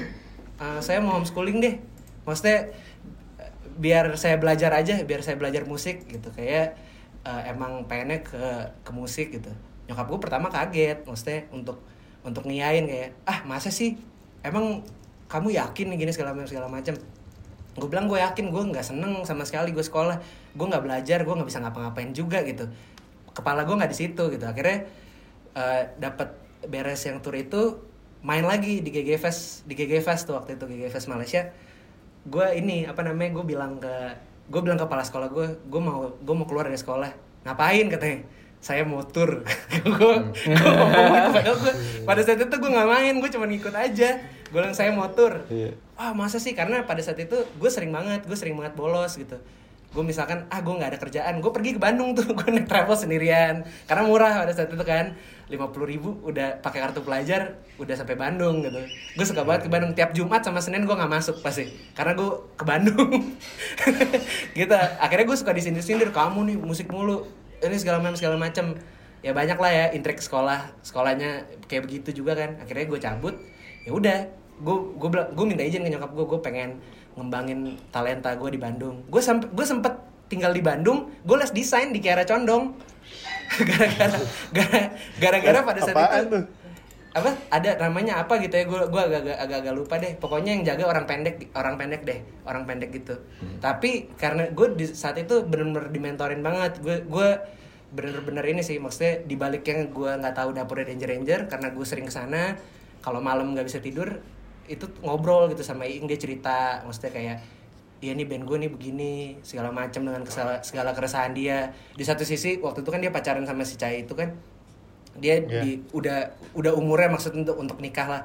"Eh, saya mau homeschooling deh. Maksudnya eh, biar saya belajar aja, biar saya belajar musik gitu. Kayak eh, emang pengennya ke ke musik gitu. Nyokap gue pertama kaget, maksudnya untuk untuk ngiyain kayak, ah masa sih? Emang kamu yakin gini segala macam segala macam? gue bilang gue yakin gue nggak seneng sama sekali gue sekolah gue nggak belajar gue nggak bisa ngapa-ngapain juga gitu kepala gue nggak di situ gitu akhirnya eh, dapat beres yang tour itu main lagi di GG Fest di GG Fest tuh waktu itu GG Fest Malaysia. Gue ini apa namanya gue bilang ke gue bilang ke kepala sekolah gue gue mau gue mau keluar dari sekolah. Ngapain katanya? Saya mau tur. Gue gue ngomong padahal gue pada saat itu gue nggak main gue cuma ngikut aja. Gue bilang saya mau tur. Iya. ah masa sih? Karena pada saat itu gue sering banget gue sering banget bolos gitu gue misalkan ah gue nggak ada kerjaan. Gue pergi ke Bandung tuh gue naik travel sendirian. Karena murah pada saat itu kan. Lima puluh ribu udah pakai kartu pelajar udah sampai Bandung gitu. Gue suka banget ke Bandung. Tiap Jumat sama Senin gue nggak masuk pasti. Karena gue ke Bandung. Gitu. Akhirnya gue suka disindir sindir kamu nih musik mulu. Ini segala macam segala macam. Ya banyak lah ya intrik sekolah sekolahnya kayak begitu juga kan. Akhirnya gue cabut. Ya udah gue gue gue minta izin ke nyokap gue gue pengen ngembangin talenta gue di Bandung. Gue sampai gue sempet tinggal di Bandung gue les desain di Kiara Condong. Gara-gara gara- gara-gara pada saat Apaan itu tuh? apa? Ada namanya apa gitu ya? Gue gue agak agak agak lupa deh. Pokoknya yang jaga orang pendek orang pendek deh orang pendek gitu. Tapi karena gue di saat itu bener-bener dimentorin banget. Gue gue bener-bener ini sih maksudnya di baliknya gue nggak tahu dapurnya Danger Ranger karena gue sering ke sana kalau malam nggak bisa tidur itu ngobrol gitu sama Iing dia cerita. Maksudnya kayak Iya nih band gue nih begini segala macam dengan kesala- segala keresahan dia. Di satu sisi waktu itu kan dia pacaran sama si Cai itu kan dia Iya. di udah udah umurnya maksud untuk untuk nikah lah.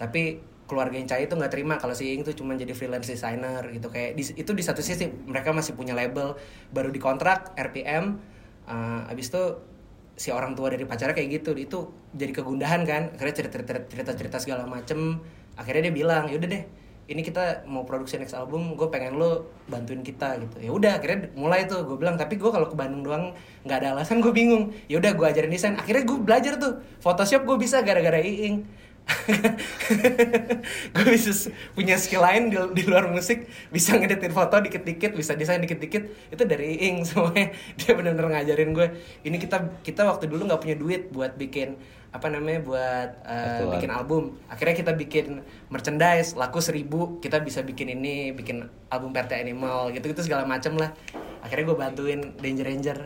Tapi keluarga yang Cai itu nggak terima kalau si Ing tuh cuma jadi freelance designer gitu. Kayak di, itu di satu sisi mereka masih punya label. Baru dikontrak RPM uh, abis itu si orang tua dari pacarnya kayak gitu. Itu jadi kegundahan kan akhirnya cerita cerita cerita, cerita segala macem akhirnya dia bilang yaudah deh ini kita mau produksi next album gue pengen lo bantuin kita gitu. Ya udah akhirnya mulai tuh gue bilang tapi gue kalau ke Bandung doang nggak ada alasan gue bingung. Ya udah gue ajarin desain. Akhirnya gue belajar tuh Photoshop gue bisa gara-gara Iing gue bisa punya skill lain di, di luar musik bisa ngeditin foto dikit-dikit bisa desain dikit-dikit. Itu dari Iing semuanya. Dia benar-benar ngajarin gue ini kita kita waktu dulu nggak punya duit buat bikin apa namanya buat uh, bikin album. Akhirnya kita bikin merchandise laku seribu kita bisa bikin ini bikin album PRT Animal gitu gitu segala macem lah. Akhirnya gue bantuin Danger Ranger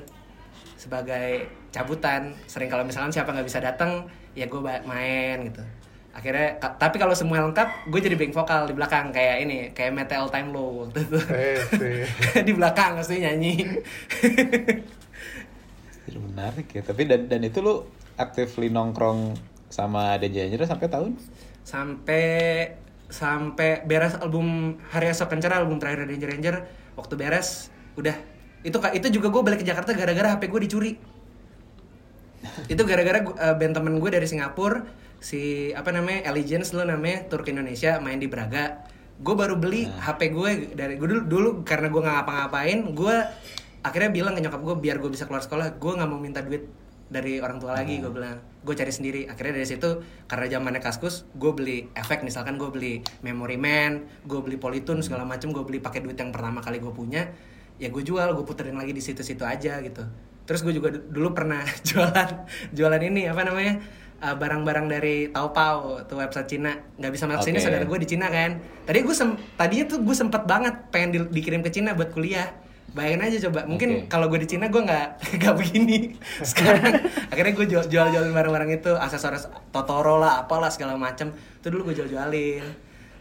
sebagai cabutan. Sering kalau misalkan siapa nggak bisa datang ya gue main gitu. Akhirnya ka- tapi kalau semua lengkap gue jadi back vokal di belakang kayak ini kayak metal time low waktu itu. Eh, sih. di belakang pasti nyanyi. Jadi menarik ya. Tapi dan dan itu lu actively nongkrong sama DJ Ranger sampai tahun? sampai sampai beres album Hari Esok Kencer album terakhir Danger Ranger waktu beres udah. Itu itu juga gue balik ke Jakarta gara-gara HP gue dicuri. Itu gara-gara eh, band temen gue dari Singapura si apa namanya Allegiance lo namanya tur ke Indonesia main di Braga. Gue baru beli HP gue dari gue dulu dulu karena gue nggak ngapa-ngapain gue akhirnya bilang ke nyokap gue biar gue bisa keluar sekolah gue nggak mau minta duit dari orang tua lagi gue bilang. Gue cari sendiri. Akhirnya dari situ karena zamannya kaskus gue beli efek. Misalkan gue beli memory man gue beli polytune segala macem gue beli pakai duit yang pertama kali gue punya ya gue jual gue puterin lagi di situ-situ aja gitu. Terus gue juga du- dulu pernah jualan jualan ini apa namanya uh, barang-barang dari Taobao tuh website Cina. Nggak bisa masuk sini Oke. saudara gue di Cina kan. Tadi gue tadinya tuh gue sempet banget pengen di- dikirim ke Cina buat kuliah bayangin aja coba mungkin Oke. kalau gue di Cina gue nggak nggak begini sekarang. Akhirnya gue jual jual jualin barang-barang itu aksesoris Totoro lah apalah segala macam itu dulu gue jual jualin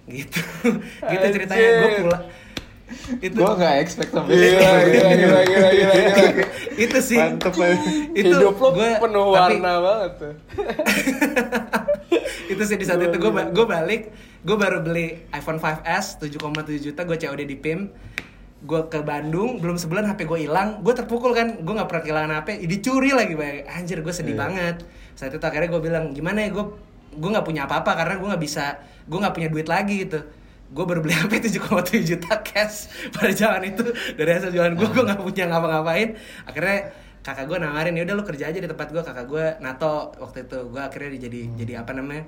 gitu. Gitu ceritanya. Gue pulang itu Gua nggak expect sampai Gila, gila, gila, gila, gila, gila. itu sih. Mantep itu Hidup lo gua- penuh tapi- warna banget tuh. itu sih di saat itu gue gue balik gue baru beli iPhone 5s 7,7 juta gue COD di PIM gue ke Bandung belum sebulan HP gue hilang gue terpukul kan gue nggak pernah kehilangan HP dicuri lagi bay. Anjir gue sedih banget. Saat itu akhirnya gue bilang gimana ya gue gue nggak punya apa-apa karena gue nggak bisa gue nggak punya duit lagi gitu. Gue baru beli HP 7,7 juta cash pada zaman itu. Dari hasil jualan gue gue nggak punya ngapa-ngapain. Akhirnya kakak gue nawarin ya udah lu kerja aja di tempat gue kakak gue nato waktu itu. Gue akhirnya jadi jadi apa namanya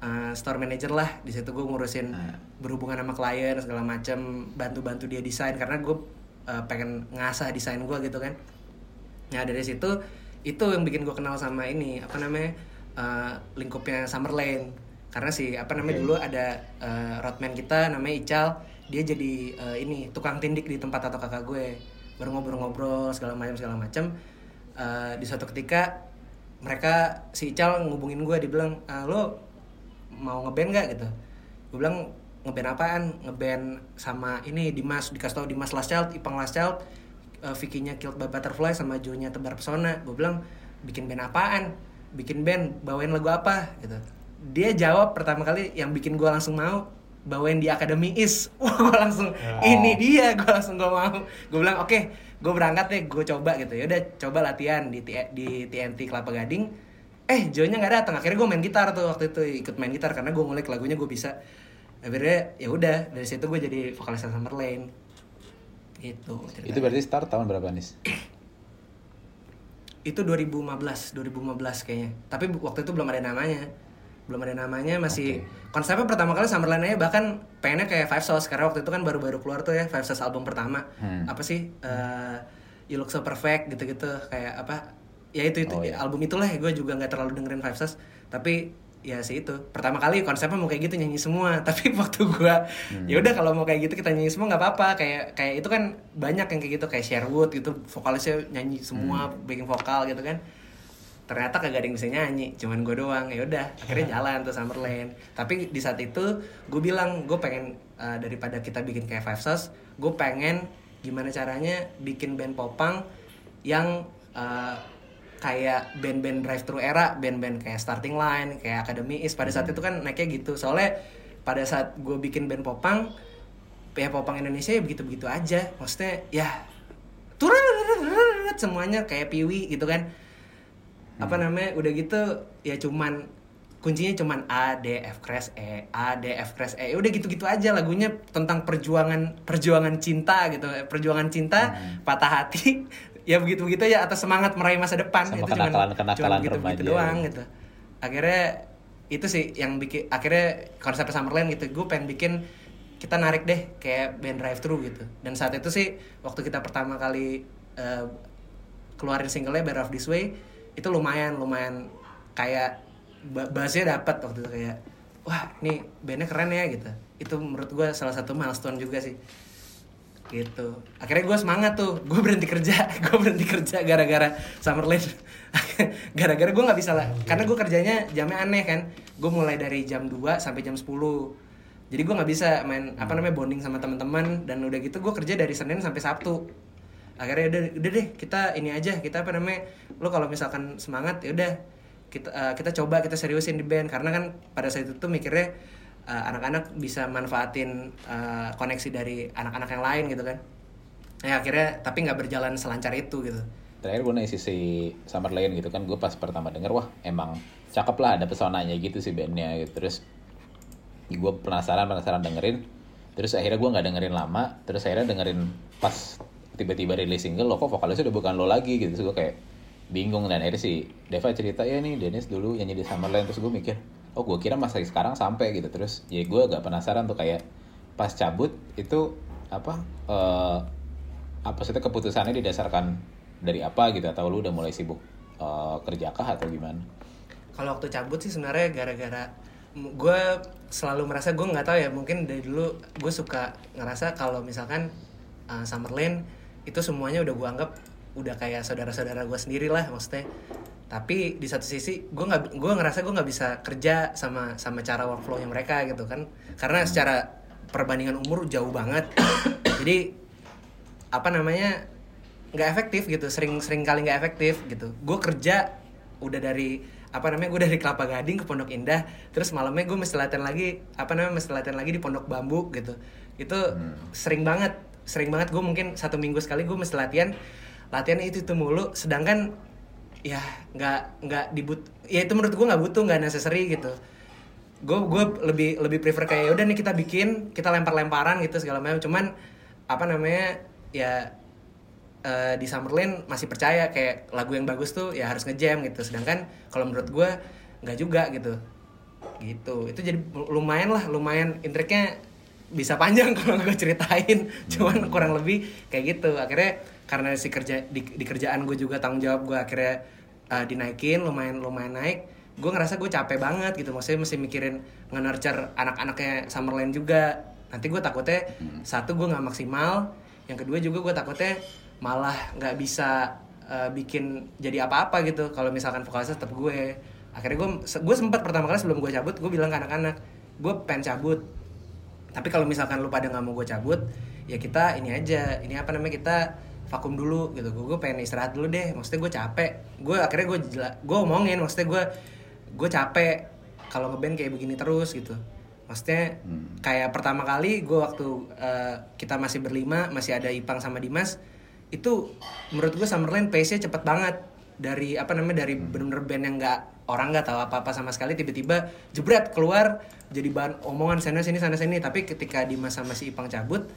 uh, store manager lah. Di situ gue ngurusin berhubungan sama klien segala macam bantu-bantu dia desain. Karena gue uh, pengen ngasah desain gue gitu kan. Nah dari situ itu yang bikin gue kenal sama ini apa namanya uh, lingkupnya Summerlane. Karena si apa namanya dulu ada uh, roadman kita namanya Ical. Dia jadi uh, ini tukang tindik di tempat atau kakak gue. Baru ngobrol-ngobrol segala macam segala macam Uh, di suatu ketika mereka si Ical ngubungin gue dibilang "Ah, lo mau ngeband gak gitu. Gue bilang ngeband apaan? Ngeband sama ini Dimas dikasih tau Dimas Last Child Ipang Last Child uh, Vicky-nya Killed by Butterfly sama Joe-nya Tebar Pesona gue bilang bikin band apaan? Bikin band bawain lagu apa? Gitu. Dia jawab pertama kali yang bikin gue langsung mau bawain di Academy Is. Wah gue langsung ini dia gue langsung gue mau. Gue bilang oke gue berangkat deh gue coba gitu. Ya udah coba latihan di T- di TNT Kelapa Gading eh Joe-nya nggak datang. Akhirnya gue main gitar tuh waktu itu ikut main gitar karena gue ngulik lagunya gue bisa. Akhirnya ya udah dari situ gue jadi vokalis Summerlane gitu Itu ceritanya. berarti start tahun berapa nis? itu 2015 2015 kayaknya. Tapi waktu itu belum ada namanya. Belum ada namanya masih konsepnya pertama kali Summerland aja bahkan pengennya kayak Five Sauce karena waktu itu kan baru-baru keluar tuh ya Five Sauce album pertama. Hmm. apa sih Eh, You Look So Perfect gitu-gitu. Kayak apa ya itu itu. Oh, iya. album itulah gue juga nggak terlalu dengerin Five Sauce tapi ya sih itu. Pertama kali konsepnya mau kayak gitu nyanyi semua. Tapi waktu gue ya udah kalau mau kayak gitu kita nyanyi semua nggak apa-apa. Kayak kayak itu kan banyak yang kayak gitu. Kayak Sherwood gitu vokalisnya nyanyi semua backing vokal gitu kan. Ternyata kagak ada yang bisa nyanyi cuman gue doang. Ya udah akhirnya jalan tuh Summerland. Tapi di saat itu gue bilang gue pengen uh, daripada kita bikin kayak Five Sauce gue pengen gimana caranya bikin band popang yang uh, kayak band-band drive thru era band-band kayak starting line kayak academy is pada saat itu kan naiknya gitu. Soalnya pada saat gue bikin band popang ya popang Indonesia ya begitu-begitu aja. Maksudnya ya turun semuanya kayak piwi gitu kan. Apa namanya udah gitu ya cuman kuncinya cuman A D F crash E A D F crash E. Udah gitu-gitu aja lagunya tentang perjuangan perjuangan cinta gitu. Perjuangan cinta patah hati ya begitu-begitu ya atas semangat meraih masa depan Sama itu cuman kenakalan-kenakalan cuman remaja. doang gitu. Akhirnya itu sih yang bikin akhirnya konsep Summerland gitu gue pengen bikin kita narik deh kayak band drive thru gitu. Dan saat itu sih waktu kita pertama kali eh, keluarin singlenya Better of This Way itu lumayan lumayan kayak ba- bassnya dapat waktu itu kayak wah nih bandnya keren ya gitu. Itu menurut gue salah satu milestone juga sih gitu. Akhirnya gue semangat tuh. Gue berhenti kerja. Gue berhenti kerja gara-gara Summerland gara-gara gue nggak bisa lah karena gue kerjanya jamnya aneh kan. Gue mulai dari jam 2 sampai jam 10 jadi gue nggak bisa main apa namanya bonding sama teman-teman. Dan udah gitu gue kerja dari Senin sampai Sabtu. Akhirnya udah, udah deh kita ini aja. Kita apa namanya lo kalau misalkan semangat ya udah kita eh, kita coba kita seriusin di band. Karena kan pada saat itu tuh mikirnya eh, anak-anak bisa manfaatin eh, koneksi dari anak-anak yang lain gitu kan. Ya akhirnya tapi nggak berjalan selancar itu gitu. Terakhir gue nanya sisi Summer Lane gitu kan gue pas pertama denger wah emang cakep lah ada pesonanya gitu sih bandnya gitu. Terus gue penasaran penasaran dengerin. Terus akhirnya gue nggak dengerin lama terus akhirnya dengerin pas tiba-tiba rilis single lo kok vokalisnya udah bukan lo lagi? Gitu. Terus gue kayak bingung dan akhirnya si Deva cerita ya nih Dennis dulu nyanyi di Summerland terus gue mikir oh gue kira masa sekarang sampai gitu terus ya gue agak penasaran tuh kayak pas cabut itu apa eh apa sih keputusannya didasarkan dari apa gitu atau lu udah mulai sibuk eh, kerja kah atau gimana? kalau waktu cabut sih sebenarnya gara-gara gue selalu merasa gue nggak tahu ya mungkin dari dulu gue suka ngerasa kalau misalkan uh, Summerlin itu semuanya udah gue anggap udah kayak saudara-saudara gue sendiri lah maksudnya tapi di satu sisi gue nggak gue ngerasa gue nggak bisa kerja sama sama cara workflownya mereka gitu kan. Karena secara perbandingan umur jauh banget. Jadi apa namanya nggak efektif gitu sering sering kali nggak efektif gitu. Gue kerja udah dari apa namanya gue dari Kelapa Gading ke Pondok Indah terus malamnya gue mesti latihan lagi apa namanya mesti latihan lagi di Pondok Bambu gitu. Itu sering banget sering banget gue mungkin satu minggu sekali gue mesti latihan latihan itu itu mulu. Sedangkan ya nggak nggak dibut ya itu menurut gue nggak butuh nggak necessary gitu. Gue gue lebih lebih prefer kayak "Ya udah nih kita bikin kita lempar lemparan gitu segala macam. Cuman apa namanya ya eh, di Summerlin masih percaya kayak lagu yang bagus tuh ya harus ngejam gitu. Sedangkan kalau menurut gue nggak juga gitu. Gitu. Itu jadi lumayan lah lumayan intriknya bisa panjang kalau gue ceritain. Cuman kurang lebih kayak gitu. Akhirnya karena si kerja di, di kerjaan gue juga tanggung jawab gue akhirnya uh, dinaikin lumayan lumayan naik. Gue ngerasa gue capek banget gitu maksudnya mesti mikirin nge-nurture anak-anaknya Summerland juga. Nanti gue takutnya satu gue nggak maksimal. Yang kedua juga gue takutnya malah nggak bisa uh, bikin jadi apa-apa gitu kalau misalkan vokalisnya tetap gue. Akhirnya gue gue sempat pertama kali sebelum gue cabut gue bilang ke anak-anak gue pengen cabut. Tapi kalau misalkan lu pada nggak mau gue cabut ya kita ini aja. Ini apa namanya kita vakum dulu gitu. Gue pengen istirahat dulu deh. Maksudnya gue capek. Gue akhirnya gue gue omongin. Maksudnya gue gue capek kalau ngeband kayak begini terus gitu. Maksudnya kayak pertama kali gue waktu eh, kita masih berlima masih ada Ipang sama Dimas itu menurut gue Summerland pace-nya cepet banget. Dari apa namanya dari bener-bener band yang nggak orang nggak tahu apa-apa sama sekali tiba-tiba jebret keluar jadi bahan omongan sana sini sana sini tapi ketika Dimas sama si Ipang cabut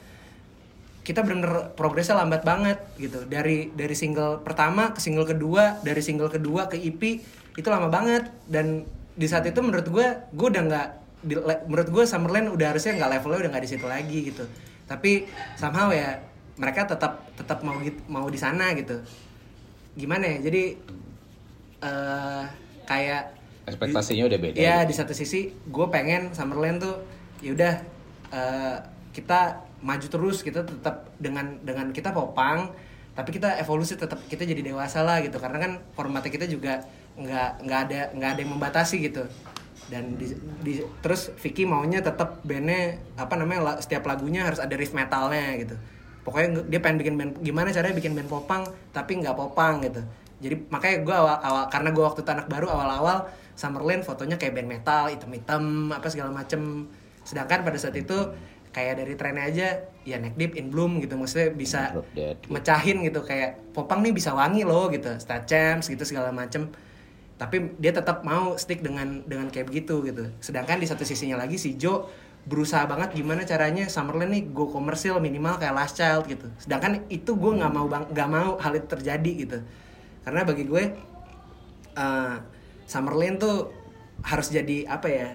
kita bener-bener progresnya lambat banget gitu dari dari single pertama ke single kedua dari single kedua ke EP itu lama banget dan di saat itu menurut gue gue udah nggak menurut gue Summerland udah harusnya nggak levelnya udah nggak di situ lagi gitu tapi somehow ya mereka tetap tetap mau mau di sana gitu gimana ya jadi eh kayak Ekspektasinya udah beda. Iya gitu. di satu sisi gue pengen Summerland tuh yaudah eh, kita maju terus kita tetap dengan dengan kita popang tapi kita evolusi tetap kita jadi dewasa lah gitu. Karena kan formatnya kita juga nggak nggak ada nggak ada yang membatasi gitu. Dan di, di- terus Vicky maunya tetap bandnya apa namanya setiap lagunya harus ada riff metalnya gitu. Pokoknya dia pengen bikin band gimana caranya bikin band popang tapi nggak popang gitu. Jadi makanya gue awal, awal karena gue waktu itu anak baru awal-awal Summerland fotonya kayak band metal hitam-hitam apa segala macem. Sedangkan pada saat itu kayak dari trennya aja ya neck deep in bloom gitu. Maksudnya bisa gitu. mecahin gitu kayak popang nih bisa wangi loh gitu. Star champs gitu segala macem. Tapi dia tetap mau stick dengan dengan kayak begitu gitu. Sedangkan di satu sisinya lagi si Joe berusaha banget gimana caranya Summerland nih go komersil minimal kayak Last Child gitu. Sedangkan itu gue nggak mau bang nggak mau hal itu terjadi gitu. Karena bagi gue uh, Summerland tuh harus jadi apa ya?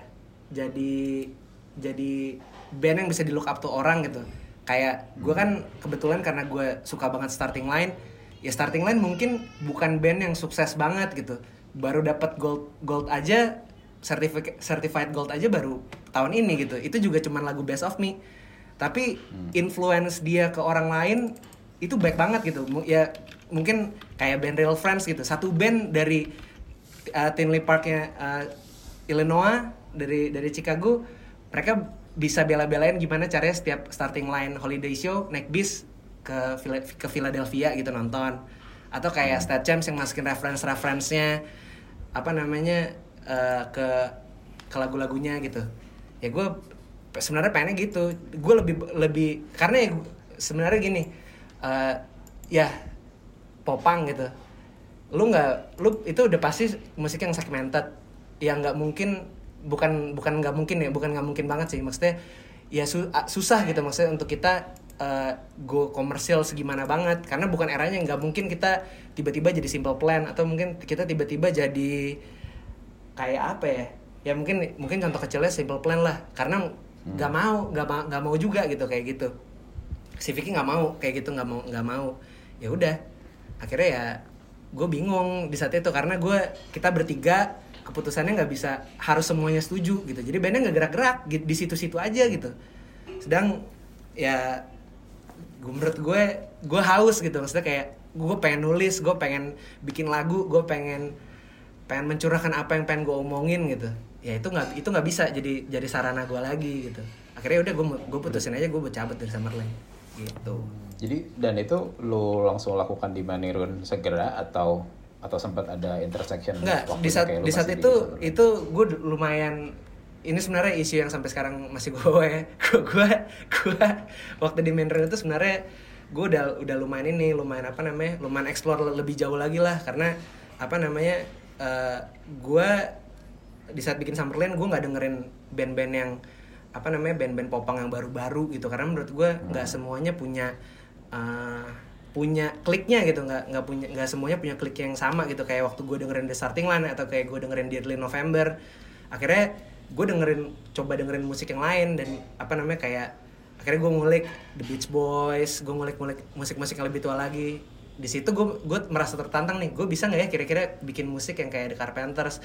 Jadi jadi band yang bisa di look up tuh orang gitu. Kayak gue kan kebetulan karena gue suka banget starting line ya starting line mungkin bukan band yang sukses banget gitu. Baru dapat gold gold aja certificate certified gold aja baru tahun ini gitu. Itu juga cuman lagu best of me. Tapi influence dia ke orang lain itu baik banget gitu. Ya mungkin kayak band Real Friends gitu. Satu band dari uh, Tinley Parknya uh, Illinois dari dari Chicago mereka bisa bela-belain gimana caranya setiap starting line holiday show naik bis ke ke Philadelphia gitu nonton. Atau kayak Stat Champs yang masukin reference-reference-nya apa namanya eh, ke ke lagu-lagunya gitu. Ya gue sebenarnya pengennya gitu. Gue lebih lebih karena ya sebenarnya gini eh, ya popang gitu. Lu nggak lu itu udah pasti musik yang segmented. Yang nggak mungkin bukan bukan nggak mungkin ya bukan nggak mungkin banget sih. Maksudnya ya su- susah gitu maksudnya untuk kita eh, go komersial segimana banget. Karena bukan eranya nggak mungkin kita tiba-tiba jadi simple plan atau mungkin kita tiba-tiba jadi kayak apa ya? Ya mungkin mungkin contoh kecilnya simple plan lah. Karena nggak mau nggak mau nggak mau juga gitu kayak gitu. Si Vicky nggak mau kayak gitu nggak mau nggak mau. Ya udah akhirnya ya gue bingung di saat itu. Karena gue kita bertiga keputusannya nggak bisa harus semuanya setuju gitu. Jadi bandnya nggak gerak-gerak gitu, di situ-situ aja gitu. Sedang ya gue gue gue haus gitu. Maksudnya kayak gue pengen nulis gue pengen bikin lagu gue pengen pengen mencurahkan apa yang pengen gue omongin gitu. Ya itu nggak itu nggak bisa jadi jadi sarana gue lagi gitu. Akhirnya udah gue gue putusin aja gue cabut dari Summerland gitu. Jadi dan itu lu langsung lakukan di Manirun segera atau atau sempat ada intersection waktunya di saat di saat itu Summerland? itu gue lumayan ini sebenarnya isu yang sampai sekarang masih gue gue gue waktu di Mandarin itu sebenarnya gue udah udah lumayan ini lumayan apa namanya lumayan explore lebih jauh lagi lah. Karena apa namanya eh, gue di saat bikin Summerland gue nggak dengerin band-band yang apa namanya band-band popang yang baru-baru gitu. Karena menurut gue nggak semuanya punya eh, punya kliknya gitu nggak nggak punya nggak semuanya punya klik yang sama gitu. Kayak waktu gue dengerin The Starting Line atau kayak gue dengerin Deadly November. Akhirnya gue dengerin coba dengerin musik yang lain dan apa namanya kayak akhirnya gue ngulik The Beach Boys gue ngulik-ngulik musik-musik yang lebih tua lagi. Di situ gue gue merasa tertantang nih gue bisa nggak ya kira-kira bikin musik yang kayak The Carpenters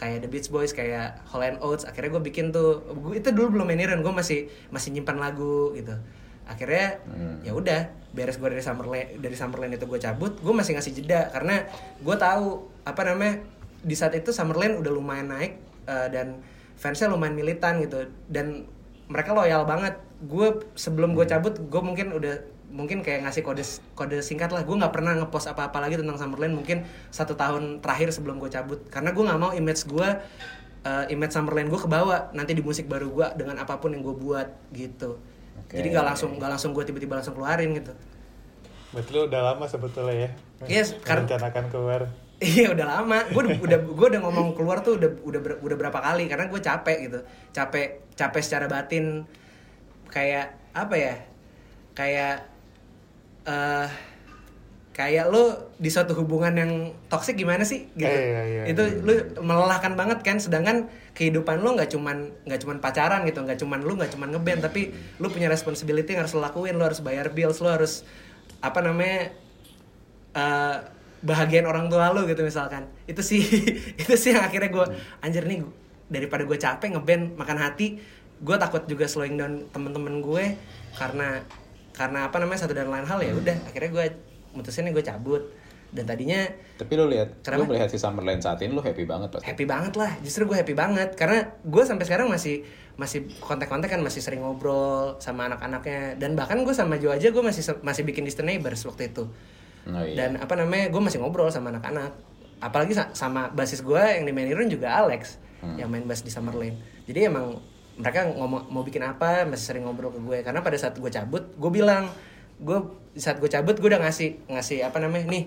kayak The Beach Boys kayak Hall and Oates. Akhirnya gue bikin tuh. Gue itu dulu belum mainin gue masih masih nyimpan lagu gitu akhirnya ya udah beres gue dari Summerland dari Summerland itu gue cabut gue masih ngasih jeda karena gue tahu apa namanya di saat itu Summerland udah lumayan naik eh, dan fansnya lumayan militan gitu. Dan mereka loyal banget. Gue sebelum gue cabut gue mungkin udah mungkin kayak ngasih kode kode singkat lah. Gue nggak pernah ngepost apa-apa lagi tentang Summerland mungkin satu tahun terakhir sebelum gue cabut. Karena gue nggak mau image gue eh, image Summerland gue kebawa nanti di musik baru gue dengan apa pun yang gue buat gitu Oke. jadi nggak langsung nggak langsung gue tiba-tiba langsung keluarin gitu Berarti lu udah lama sebetulnya ya. Yes, karena- keluar. Iya udah lama. Gue udah gue udah ngomong keluar tuh udah udah ber- udah berapa kali karena gue capek gitu. Capek capek secara batin kayak apa ya? Kayak eh kayak lu di suatu hubungan yang toksik gimana sih gitu. Eh, iya, iya, itu lu melelahkan banget kan sedangkan kehidupan lu nggak cuman nggak cuman pacaran gitu, nggak cuman lu nggak cuman ngeband tapi lu punya responsibility yang harus lakuin, lu harus bayar bills, lu harus apa namanya eh bahagian orang tua lu gitu misalkan. Itu sih itu sih yang akhirnya gue anjir nih daripada gue capek ngeband makan hati gue takut juga slowing down temen-temen gue karena karena apa namanya satu dan lain hal ya udah. Akhirnya gue mutusin gue cabut dan tadinya Tapi lu lihat, Kenapa? lu melihat si Summerland saat ini lu happy banget pasti. happy banget lah justru gue happy banget. Karena gue sampai sekarang masih masih kontak-kontak kan masih sering ngobrol sama anak-anaknya. Dan bahkan gue sama Jo aja gue masih masih bikin Distant Neighbors waktu itu. Oh, iya. dan apa namanya gue masih ngobrol sama anak-anak. Apalagi sa- sama basis gue yang di Manirun juga Alex yang main bass di Summerlin jadi emang mereka ngomong mau bikin apa masih sering ngobrol ke gue karena pada saat gue cabut gue bilang gue saat gue cabut gue udah ngasih ngasih apa namanya nih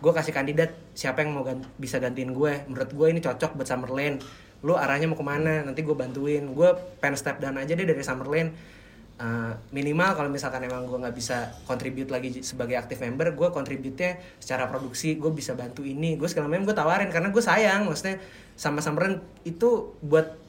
gue kasih kandidat siapa yang mau gan- bisa gantiin gue? Menurut gue ini cocok buat Summerlin. Lu arahnya mau ke mana? Nanti gue bantuin. Gue pengen step down aja deh dari Summerlin. Uh, minimal kalau misalkan emang gue nggak bisa contribute lagi sebagai active member gue contribute-nya secara produksi gue bisa bantu ini gue segala macam gue tawarin karena gue sayang. Maksudnya sama Summerland itu buat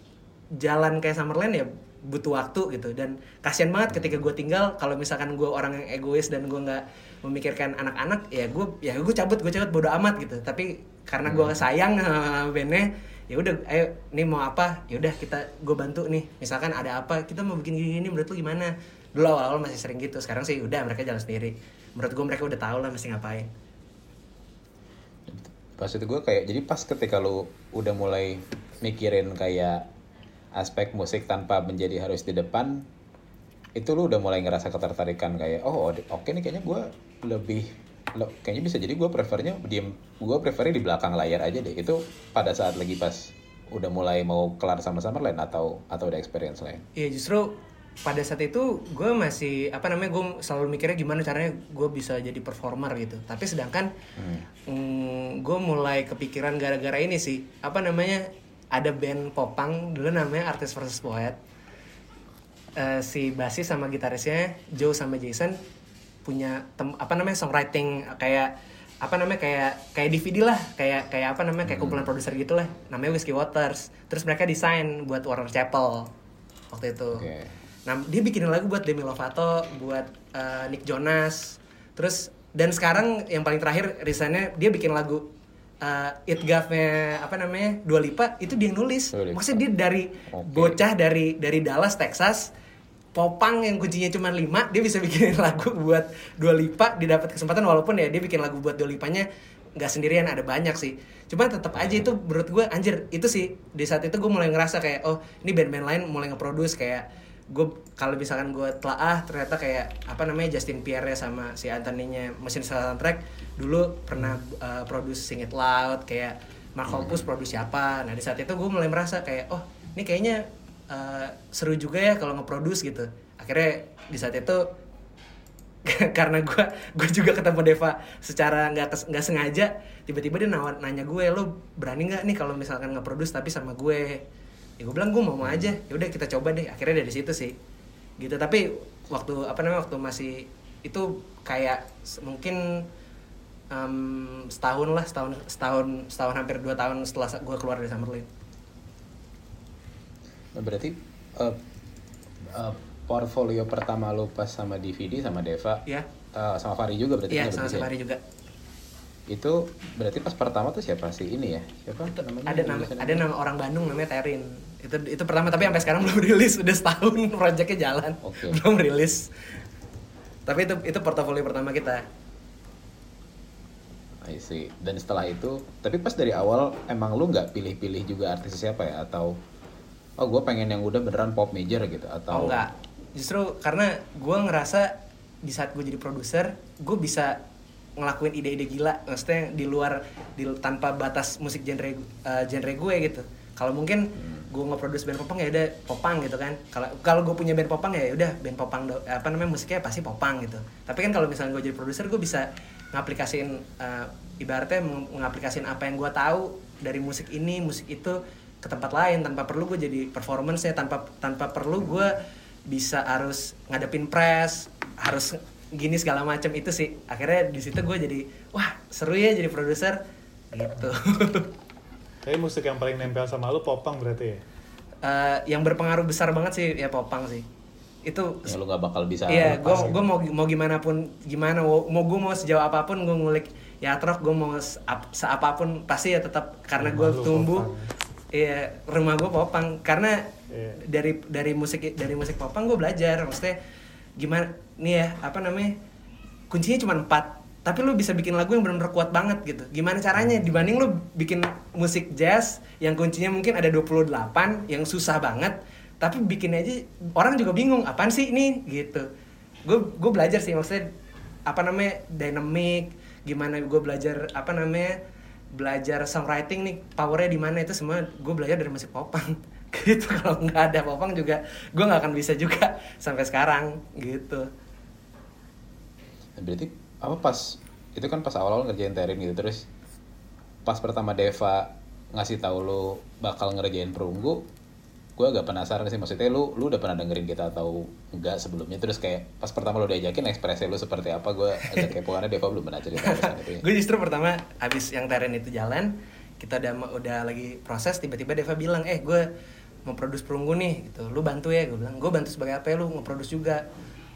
jalan kayak Summerland ya butuh waktu gitu. Dan kasihan banget ketika gue tinggal kalau misalkan gue orang yang egois dan gue nggak memikirkan anak-anak ya gue ya gue cabut gue cabut bodo amat gitu. Tapi karena gue sayang sama bandnya ya udah ayo nih mau apa? Ya udah kita gue bantu nih. Misalkan ada apa kita mau bikin gini, gini menurut lu gimana? Dulu awal awal masih sering gitu sekarang sih udah mereka jalan sendiri. Menurut gue mereka udah tahu lah mesti ngapain. Pas itu gue kayak jadi pas ketika lu udah mulai mikirin kayak aspek musik tanpa menjadi harus di depan itu lu udah mulai ngerasa ketertarikan kayak oh oke nih kayaknya gue lebih lo, kayaknya bisa jadi gue prefernya diem gue prefernya di belakang layar aja deh. Itu pada saat lagi pas udah mulai mau kelar sama Summerland atau atau ada experience lain? Iya justru pada saat itu gue masih apa namanya gue selalu mikirnya gimana caranya gue bisa jadi performer gitu. Tapi sedangkan mm, gue mulai kepikiran gara-gara ini sih. Apa namanya ada band popang dulu namanya artis versus poet. Eh, si basis sama gitarisnya Joe sama Jason punya tem- apa namanya songwriting kayak apa namanya kayak kayak DVD lah. Kayak kayak apa namanya kayak kumpulan produser gitu lah. Namanya Whiskey Waters. Terus mereka desain buat Warner Chapel waktu itu. Oke. nah dia bikinin lagu buat Demi Lovato buat eh, Nick Jonas. Terus dan sekarang yang paling terakhir risannya dia bikin lagu eh, It Gave-nya apa namanya Dua Lipa itu dia yang nulis Dua Lipa. maksudnya dia dari Oke. bocah dari dari Dallas Texas popang yang kuncinya cuma 5 dia bisa bikinin lagu buat Dua Lipa dia dapat kesempatan walaupun ya dia bikin lagu buat Dua Lipanya nggak sendirian ada banyak sih cuma tetap aja itu menurut gue anjir itu sih di saat itu gue mulai ngerasa kayak oh ini band-band lain mulai nge-produce kayak gue kalau misalkan gue telaah ternyata kayak apa namanya Justin Pierre sama si Anthony-nya mesin soundtrack dulu pernah uh, produce Sing It Loud kayak Mark Hoppus produce siapa. Nah di saat itu gue mulai merasa kayak oh ini kayaknya uh, seru juga ya kalau nge-produce gitu. Akhirnya di saat itu karena gue gue juga ketemu Deva secara nggak nggak sengaja tiba-tiba dia nawar nanya gue lo berani nggak nih kalau misalkan nge-produce tapi sama gue ya gue bilang gue mau mau aja. Ya udah kita coba deh. Akhirnya dari situ sih. Gitu. Tapi waktu apa namanya waktu masih itu kayak mungkin em, setahun lah setahun setahun setahun hampir dua tahun setelah gue keluar dari Summerlin. Nah, berarti eh, eh, portfolio pertama lu pas sama DVD sama Deva ya eh, sama Fari juga berarti iya kan sama ya? Safari juga itu berarti pas pertama tuh siapa sih ini ya? Siapa? Namanya ada nama ada nama orang Bandung namanya Terin. Itu itu pertama tapi sampai sekarang belum rilis. Udah setahun proyeknya jalan. Oke. belum rilis. Tapi itu itu portofolio pertama kita. I see. Dan setelah itu, tapi pas dari awal emang lu nggak pilih-pilih juga artis siapa ya? Atau oh gue pengen yang udah beneran pop major gitu? Atau? Oh enggak justru karena gue ngerasa di saat gue jadi produser gue bisa ngelakuin ide-ide gila maksudnya di luar di tanpa batas musik genre eh, genre gue gitu. Kalau mungkin gue nge-produce band popang ya udah popang gitu kan. Kalau kalau gue punya band popang ya udah band popang apa namanya musiknya pasti popang gitu. Tapi kan kalau misalnya gue jadi produser gue bisa ngaplikasiin eh, ibaratnya ngaplikasiin apa yang gue tahu dari musik ini musik itu ke tempat lain tanpa perlu gue jadi performance ya tanpa tanpa perlu gue bisa harus ngadepin press harus gini segala macam itu sih akhirnya di situ gue jadi wah seru ya jadi produser gitu Tapi musik yang paling nempel sama lu popang berarti ya? Eh, yang berpengaruh besar banget sih ya popang sih itu ya lu nggak bakal bisa Iya, gue gitu. gue mau mau gimana pun gimana mau gue mau sejauh apa pun gue ngulik ya truk gue mau se- ap- seapapun pasti ya tetap karena gue tumbuh popang. iya rumah gue popang karena Iya. dari dari musik dari musik popang gue belajar maksudnya gimana nih ya apa namanya kuncinya cuma empat. Tapi lu bisa bikin lagu yang benar-benar kuat banget gitu. Gimana caranya? Dibanding lu bikin musik jazz yang kuncinya mungkin ada 28 yang susah banget tapi bikin aja orang juga bingung apaan sih ini? Gitu. Gue gue belajar sih maksudnya apa namanya dynamic gimana gue belajar apa namanya belajar songwriting nih powernya di mana itu semua gue belajar dari musik popang gitu kalau nggak ada popang juga gue nggak akan bisa juga sampai sekarang gitu berarti apa pas itu kan pas awal-awal ngerjain Terin gitu terus pas pertama Deva ngasih tahu lu bakal ngerjain perunggu gue agak penasaran sih maksudnya lu lu udah pernah dengerin kita atau enggak sebelumnya terus kayak pas pertama lu diajakin ekspresi lu seperti apa gue agak kepo karena Deva belum pernah cerita itu ya. gue justru pertama habis yang teren itu jalan kita udah udah lagi proses tiba-tiba Deva bilang eh gue mau produce perunggu nih gitu. Lu bantu ya gue bilang. Gue bantu sebagai apa ya lu nge-produce juga.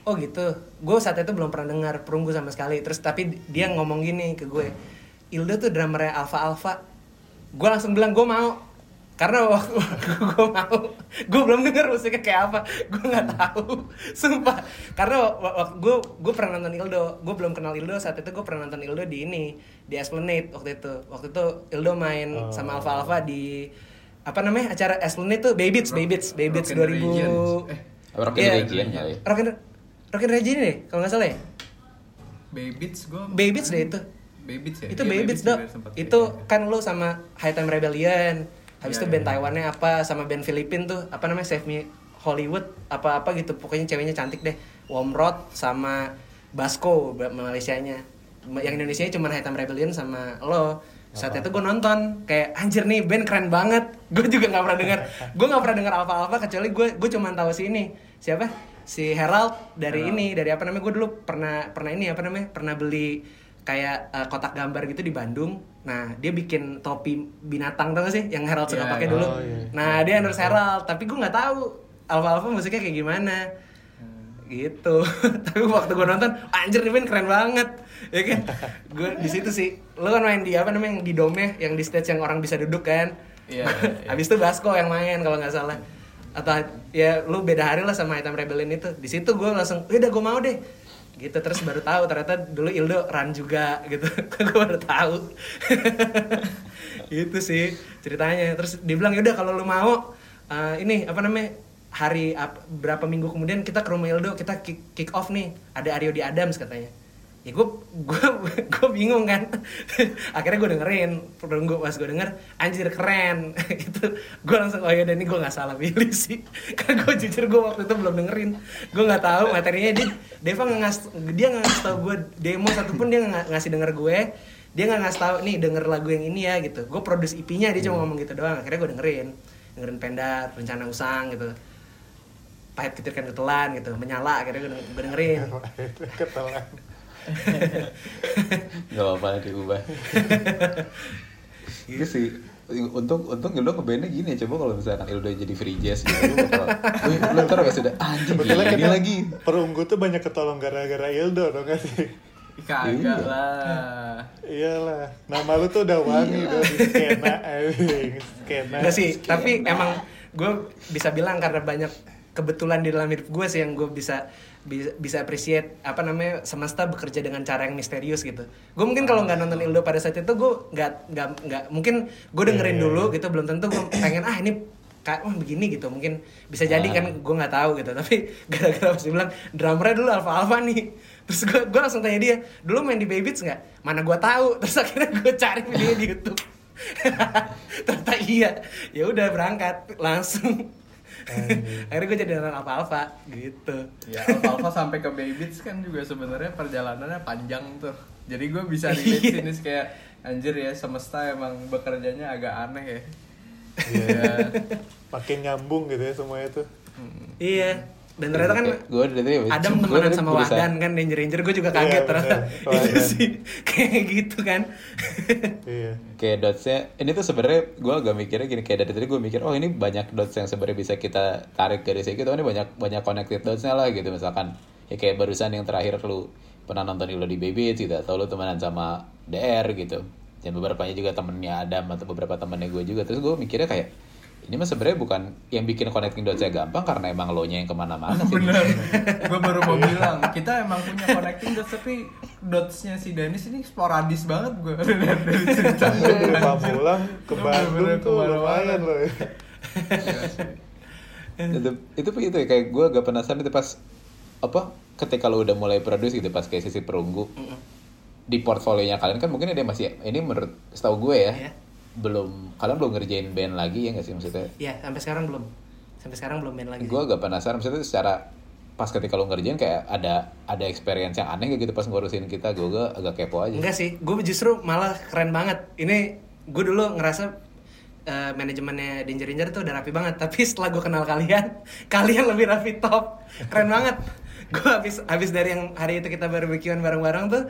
Oh gitu. Gue saat itu belum pernah dengar perunggu sama sekali. Terus tapi dia ngomong gini ke gue Ildo tuh drummernya Alpha Alpha. Gue langsung bilang gue mau. Karena waktu, gue mau gue belum denger musiknya kayak apa. Gue nggak tahu. Sumpah. Karena waktu gue gue pernah nonton Ildo. Gue belum kenal Ildo. Saat itu gue pernah nonton Ildo di ini di Esplanade waktu itu. Waktu itu Ildo main sama Alfa Alfa di apa namanya? Acara Esplanade tuh Baybits Baybits Baybits Rock and 2000 Regions. Eh, Rock Iya. Region kali. Rock and Rock and Region deh kalau nggak salah ya? Baybits gue Baybits deh itu. Baybits ya? Itu Iya, Baybits dok itu kayak- kan lu sama High Time Rebellion habis Iya, itu band iya. Taiwannya apa sama band Filipin tuh apa namanya Save Me Hollywood apa apa gitu. Pokoknya ceweknya cantik deh. Womrod sama Basco Malaysianya. Yang Indonesia cuma High Time Rebellion sama lo saat itu gue nonton kayak anjir nih band keren banget gue juga nggak pernah dengar gue nggak pernah dengar Alpha Alpha kecuali gue gue cuma tahu si ini siapa si Herald dari ini dari apa namanya gue dulu pernah pernah ini apa namanya pernah beli kayak uh, kotak gambar gitu di Bandung. Nah, dia bikin topi binatang tau gak sih yang Herald suka Iya, pakai iya. dulu. Oh, iya. Nah, dia endorse Herald, tapi gue nggak tahu Alpha Alpha musiknya kayak gimana. Gitu. tapi waktu gue nonton, anjir nih band keren banget. Ya kan? gue di situ sih. Lu kan main di apa namanya yang di dome yang di stage yang orang bisa duduk kan. Iya, iya. Habis itu Basko yang main kalau nggak salah. Atau ya lu beda hari lah sama Item Rebellion itu. Di situ gue langsung, "Ya udah gue mau deh." Gitu terus baru tahu ternyata dulu Ildo run juga gitu. gue baru tahu. itu sih ceritanya. Terus dia bilang, "Ya udah kalau lu mau eh, ini apa namanya? hari ap- berapa minggu kemudian kita ke rumah Ildo, kita kick, kick off nih. Ada Aryo di Adams katanya." Ya gue gue gue bingung kan. Akhirnya gue dengerin gue pas gue denger anjir keren. Gitu. Gue langsung oh ya ini gue nggak salah pilih sih. Karena gue jujur gue waktu itu belum dengerin. Gue nggak tahu materinya. Dia Deva nggak ngas dia nggak ngasih tau gue demo satupun dia nggak ngasih denger gue. Dia nggak ngasih tahu nih denger lagu yang ini ya gitu. Gue produce IP-nya dia cuma ngomong gitu doang. Akhirnya gue dengerin. Dengerin pendat rencana usang gitu. Pahit ketirkan ketelan gitu. Menyala akhirnya gue dengerin. Ketelan Gak apa-apa diubah. Itu sih untung untung Ildo ngebandnya gini ya coba kalau misalkan Ildo jadi free jazz gitu lu bakal lu, lu ntar ya sudah anjing gini kita lagi perunggu tuh banyak ketolong gara-gara Ildo dong gak sih? Kagak Iya. lah. Iyalah, nama lu tuh udah wangi Iya. di skena, anjing, skena. Enggak sih, tapi emang gue bisa bilang karena banyak kebetulan di dalam hidup gue sih yang gue bisa bisa, bisa appreciate apa namanya semesta bekerja dengan cara yang misterius gitu. Gue mungkin kalau nggak nonton Ildo pada saat itu gue nggak nggak nggak mungkin gue dengerin Iya, iya, dulu gitu belum tentu gue pengen ah ini kayak wah begini gitu. Mungkin bisa jadi kan gue nggak tahu gitu. Tapi gara-gara pasti bilang drummernya dulu alfa alfa nih. Terus gue gue langsung tanya dia dulu main di Babyts nggak? Mana gue tahu. Terus akhirnya gue cari videonya di YouTube. Ternyata iya. Ya udah berangkat langsung akhirnya gue jadi orang alfa alfa gitu Ya Alpha Alpha sampai ke Baybits kan juga sebenarnya perjalanannya panjang tuh. Jadi gue bisa relate Iya. sini kayak anjir ya semesta emang bekerjanya agak aneh ya. Iya. Makin nyambung gitu ya semuanya tuh. iya dan ternyata kan gue dari tadi Adam temenan sama berusaha- Wahdan kan Danger Danger gue juga Iya, kaget ternyata. Bener. itu sih kayak gitu kan. Iya. kayak dotsnya ini tuh sebenarnya gue agak mikirnya gini kayak dari tadi gue mikir oh ini banyak dots yang sebenarnya bisa kita tarik dari sini gitu. Ini banyak banyak connected dotsnya lah gitu misalkan. Ya kayak barusan yang terakhir lu pernah nonton lo di Baby gitu atau lu temenan sama DR gitu. Dan beberapa juga temennya Adam atau beberapa temennya gue juga. Terus gue mikirnya kayak ini mah sebenarnya bukan yang bikin connecting dotsnya gampang karena emang lo nya yang ke mana-mana sih Bener. gue baru mau bilang kita emang punya connecting dots tapi dotsnya si Dennis ini sporadis banget gue dari dari cerita. Lu dari Pamulang ke Bandung tuh lumayan loh ya. Iya sih. itu itu itu ya kayak gue agak penasaran itu pas apa ketika lo udah mulai produce gitu pas kayak sisi perunggu di portfolionya kalian kan mungkin ada masih ini menurut setahu gue ya Iya. Belum kalian belum ngerjain band lagi ya nggak sih maksudnya ya sampai sekarang belum sampai sekarang belum main lagi gue agak penasaran maksudnya secara pas ketika lo ngerjain kayak ada ada experience yang aneh kayak gitu pas ngurusin kita gue agak, agak kepo aja Enggak sih, gue justru malah keren banget. Ini gue dulu ngerasa eh, manajemennya Danger Danger tuh udah rapi banget. Tapi setelah gue kenal kalian, kalian lebih rapi top. Keren banget. Gue habis habis dari yang hari itu kita barbekyuan bareng-bareng tuh,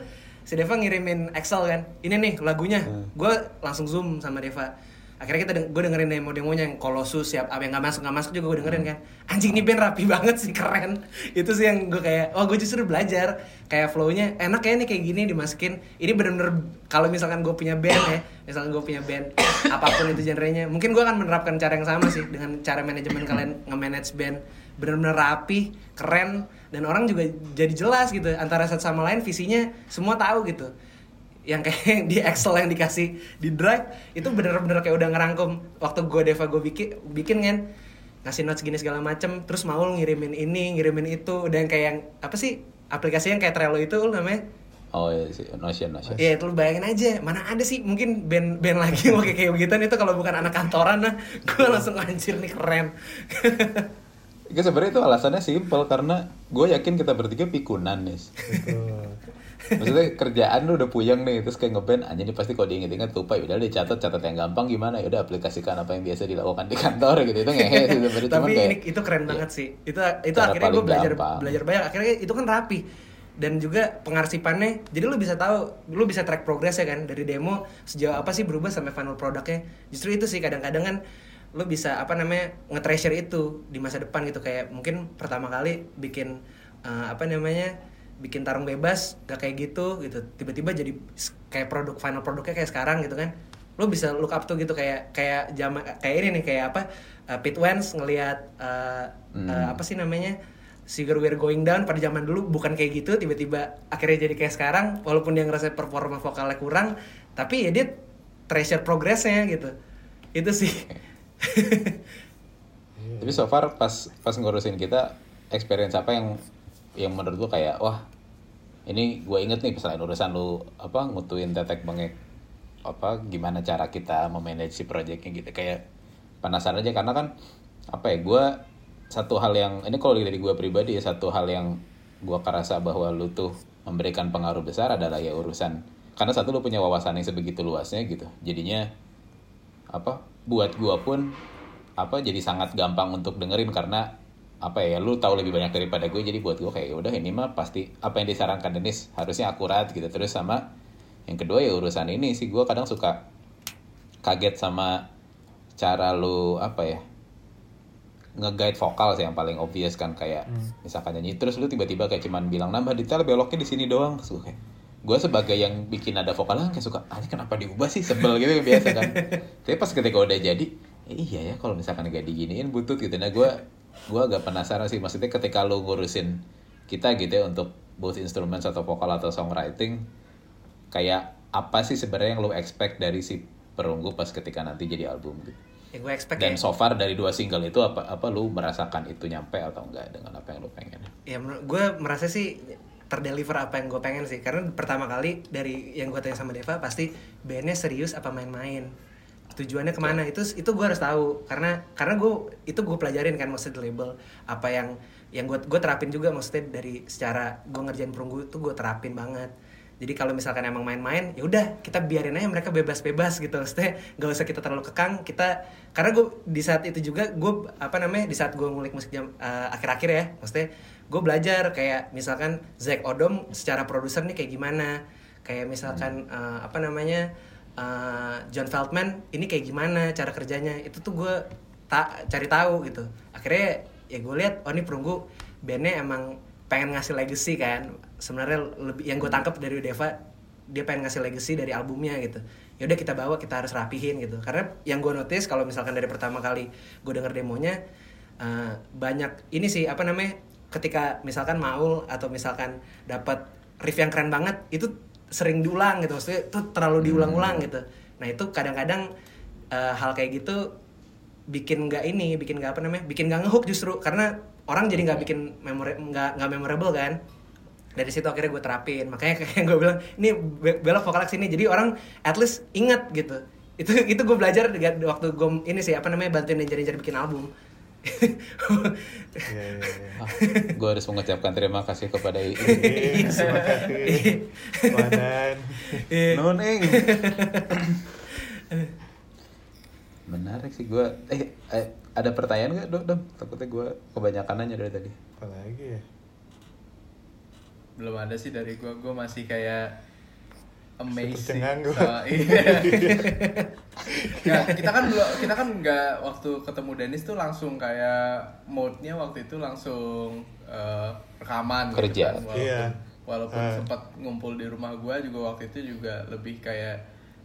si Deva ngirimin Excel kan. Ini nih lagunya. Gue langsung zoom sama Deva. akhirnya kita gue dengerin demo demonya yang Colossus siap apa yang nggak masuk nggak masuk juga gue dengerin kan. Anjing ini band rapi banget sih keren. Itu sih yang gue kayak oh gue justru belajar. Kayak flownya enak ya nih kayak gini dimasukin. Ini bener-bener kalau misalkan gue punya band ya misalkan gue punya band apa pun itu genrenya mungkin gue akan menerapkan cara yang sama sih dengan cara manajemen kalian nge-manage band. Bener-bener rapi keren dan orang juga jadi jelas gitu antara satu sama lain visinya semua tahu gitu yang kayak di Excel yang dikasih di Drive itu bener-bener kayak udah ngerangkum waktu gue Deva gue bikin bikin kan ngasih notes gini segala macem terus mau ngirimin ini ngirimin itu dan kayak yang apa sih aplikasi yang kayak Trello itu namanya Oh iya sih, Notion, Notion. Iya, itu lu bayangin aja, mana ada sih mungkin band band lagi yang pakai kayak begituan itu kalau bukan anak kantoran nah, gue langsung anjir nih keren. Itu sebenarnya itu alasannya simpel karena gue yakin kita bertiga pikunan nih. Maksudnya kerjaan lu udah puyeng nih, terus kayak ngeband aja nih pasti kalau diinget-inget lupa ya udah dicatat catat yang gampang gimana ya udah aplikasikan apa yang biasa dilakukan di kantor gitu itu ngehe sih sebenarnya Tapi kayak ini itu keren banget sih. Itu itu akhirnya gue belajar gampang. belajar banyak. Akhirnya itu kan rapi dan juga pengarsipannya. Jadi lu bisa tahu, lu bisa track progresnya kan dari demo sejauh apa sih berubah sampai final produknya. Justru itu sih kadang-kadang kan lu bisa apa namanya nge-treasure itu di masa depan gitu. Kayak mungkin pertama kali bikin eh, apa namanya bikin tarung bebas gak kayak gitu gitu. Tiba-tiba jadi kayak produk final produknya kayak sekarang gitu kan. Lu bisa look up tuh gitu kayak kayak jama kayak ini nih kayak apa uh, Pete Wentz ngelihat uh, Hmm. uh, apa sih namanya Sugar We're Going Down pada zaman dulu bukan kayak gitu tiba-tiba akhirnya jadi kayak sekarang walaupun dia ngerasa performa vokalnya kurang tapi ya dia treasure progressnya gitu. Itu sih Tapi so far pas pas ngurusin kita experience apa yang yang menurut lu kayak wah ini gue inget nih selain urusan lu apa ngutuin tetek bengek apa gimana cara kita memanage si projectnya gitu. Kayak penasaran aja karena kan apa ya gue satu hal yang ini kalau dari gue pribadi ya satu hal yang gue kerasa bahwa lu tuh memberikan pengaruh besar adalah ya urusan. Karena satu lu punya wawasan yang sebegitu luasnya gitu. Jadinya apa buat gua pun apa jadi sangat gampang untuk dengerin karena apa ya lu tahu lebih banyak daripada gue jadi buat gue kayak "Ya udah ini mah pasti apa yang disarankan Denis harusnya akurat gitu. Terus sama yang kedua ya urusan ini sih gue kadang suka kaget sama cara lu apa ya nge-guide vokal sih yang paling obvious kan kayak misalkan nyanyi terus lu tiba-tiba kayak cuman bilang nambah detail beloknya di sini doang terus gue kayak gue sebagai yang bikin ada vokal kayak suka ah ini kenapa diubah sih? Sebel gitu biasa kan. Tapi pas ketika udah jadi eh, iya ya kalau misalkan gak diginiin butut gitu. Nah gue gue agak penasaran sih maksudnya ketika lu ngurusin kita gitu ya untuk both instruments atau vokal atau songwriting kayak apa sih sebenarnya yang lu expect dari si perunggu pas ketika nanti jadi album gitu? Ya gue expect dan ya, so far dari dua single itu apa apa lu merasakan itu nyampe atau enggak dengan apa yang lu pengen? ya menurut gue merasa sih terdeliver apa yang gue pengen sih. Karena pertama kali dari yang gue tanya sama Deva pasti bandnya serius apa main-main? Tujuannya ke mana? Itu itu gue harus tahu. Karena karena gue itu gue pelajarin kan maksudnya di label. Apa yang yang gue gue terapin juga maksudnya dari secara gue ngerjain perunggu itu gue terapin banget. Jadi kalau misalkan emang main-main ya udah kita biarin aja mereka bebas-bebas gitu. Maksudnya nggak usah kita terlalu kekang. Kita karena gue di saat itu juga gue apa namanya di saat gue ngulik musik jam eh, akhir-akhir ya maksudnya gue belajar kayak misalkan Zack Odom secara produser nih kayak gimana. Kayak misalkan eh, apa namanya eh, John Feldman ini kayak gimana cara kerjanya. Itu tuh gue tak cari tahu gitu. Akhirnya ya gue lihat oh ini perunggu bandnya emang pengen ngasih legacy kan. Sebenarnya lebih yang gue tangkap dari Deva dia pengen ngasih legacy dari albumnya gitu. Ya udah kita bawa kita harus rapihin gitu. Karena yang gue notice kalau misalkan dari pertama kali gue denger demonya eh, banyak ini sih apa namanya ketika misalkan Maul atau misalkan dapat riff yang keren banget itu sering diulang gitu. Maksudnya itu terlalu diulang-ulang gitu. Nah itu kadang-kadang eh, hal kayak gitu bikin nggak ini bikin nggak apa namanya bikin nggak ngehook justru. Karena orang jadi nggak bikin memori nggak nggak memorable kan. Dari situ akhirnya gue terapin. Makanya kayak gue bilang ini be- belok vokal sini. Jadi orang at least ingat gitu. Itu itu gue belajar waktu gue ini sih apa namanya bantuin Danger Danger bikin album Iya, iya, iya. Ah, gue harus mengucapkan terima kasih kepada ini. Iya, Terima kasih. Wadan. Menarik sih gue. Eh, eh, ada pertanyaan nggak dok? Dom? Takutnya gue kebanyakan nanya dari tadi. Apalagi ya? belum ada sih dari gua gua masih kayak amazing nganggur. sama- iya. Nggak, kita kan belum kita kan nggak waktu ketemu Dennis tuh langsung kayak mode-nya waktu itu langsung eh, rekaman gitu Kerja. kan. walaupun Iya. walaupun Ah. sempat ngumpul di rumah gua juga waktu itu juga lebih kayak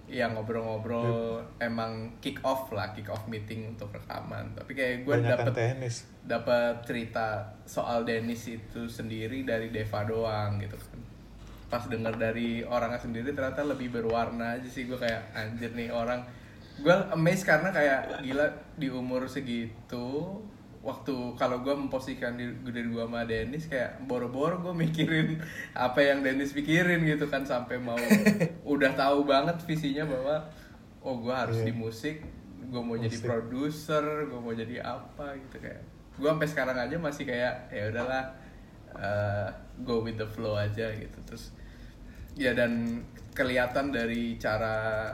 yang ngobrol-ngobrol emang kick off lah kick off meeting untuk rekaman tapi kayak gue tenis. dapat cerita soal Dennis itu sendiri dari Deva doang gitu kan pas denger dari orangnya sendiri ternyata lebih berwarna aja sih gue kayak anjir nih orang gue amazed karena kayak gila di umur segitu waktu kalau gue memposisikan diri, diri gue sama Dennis kayak boro-boro gue mikirin apa yang Dennis pikirin gitu kan sampai mau udah tahu banget visinya bahwa oh gue harus Iya. di musik gue mau jadi Musik. produser gue mau jadi apa gitu kayak gue sampai sekarang aja masih kayak ya udahlah uh, go with the flow aja gitu terus ya dan kelihatan dari cara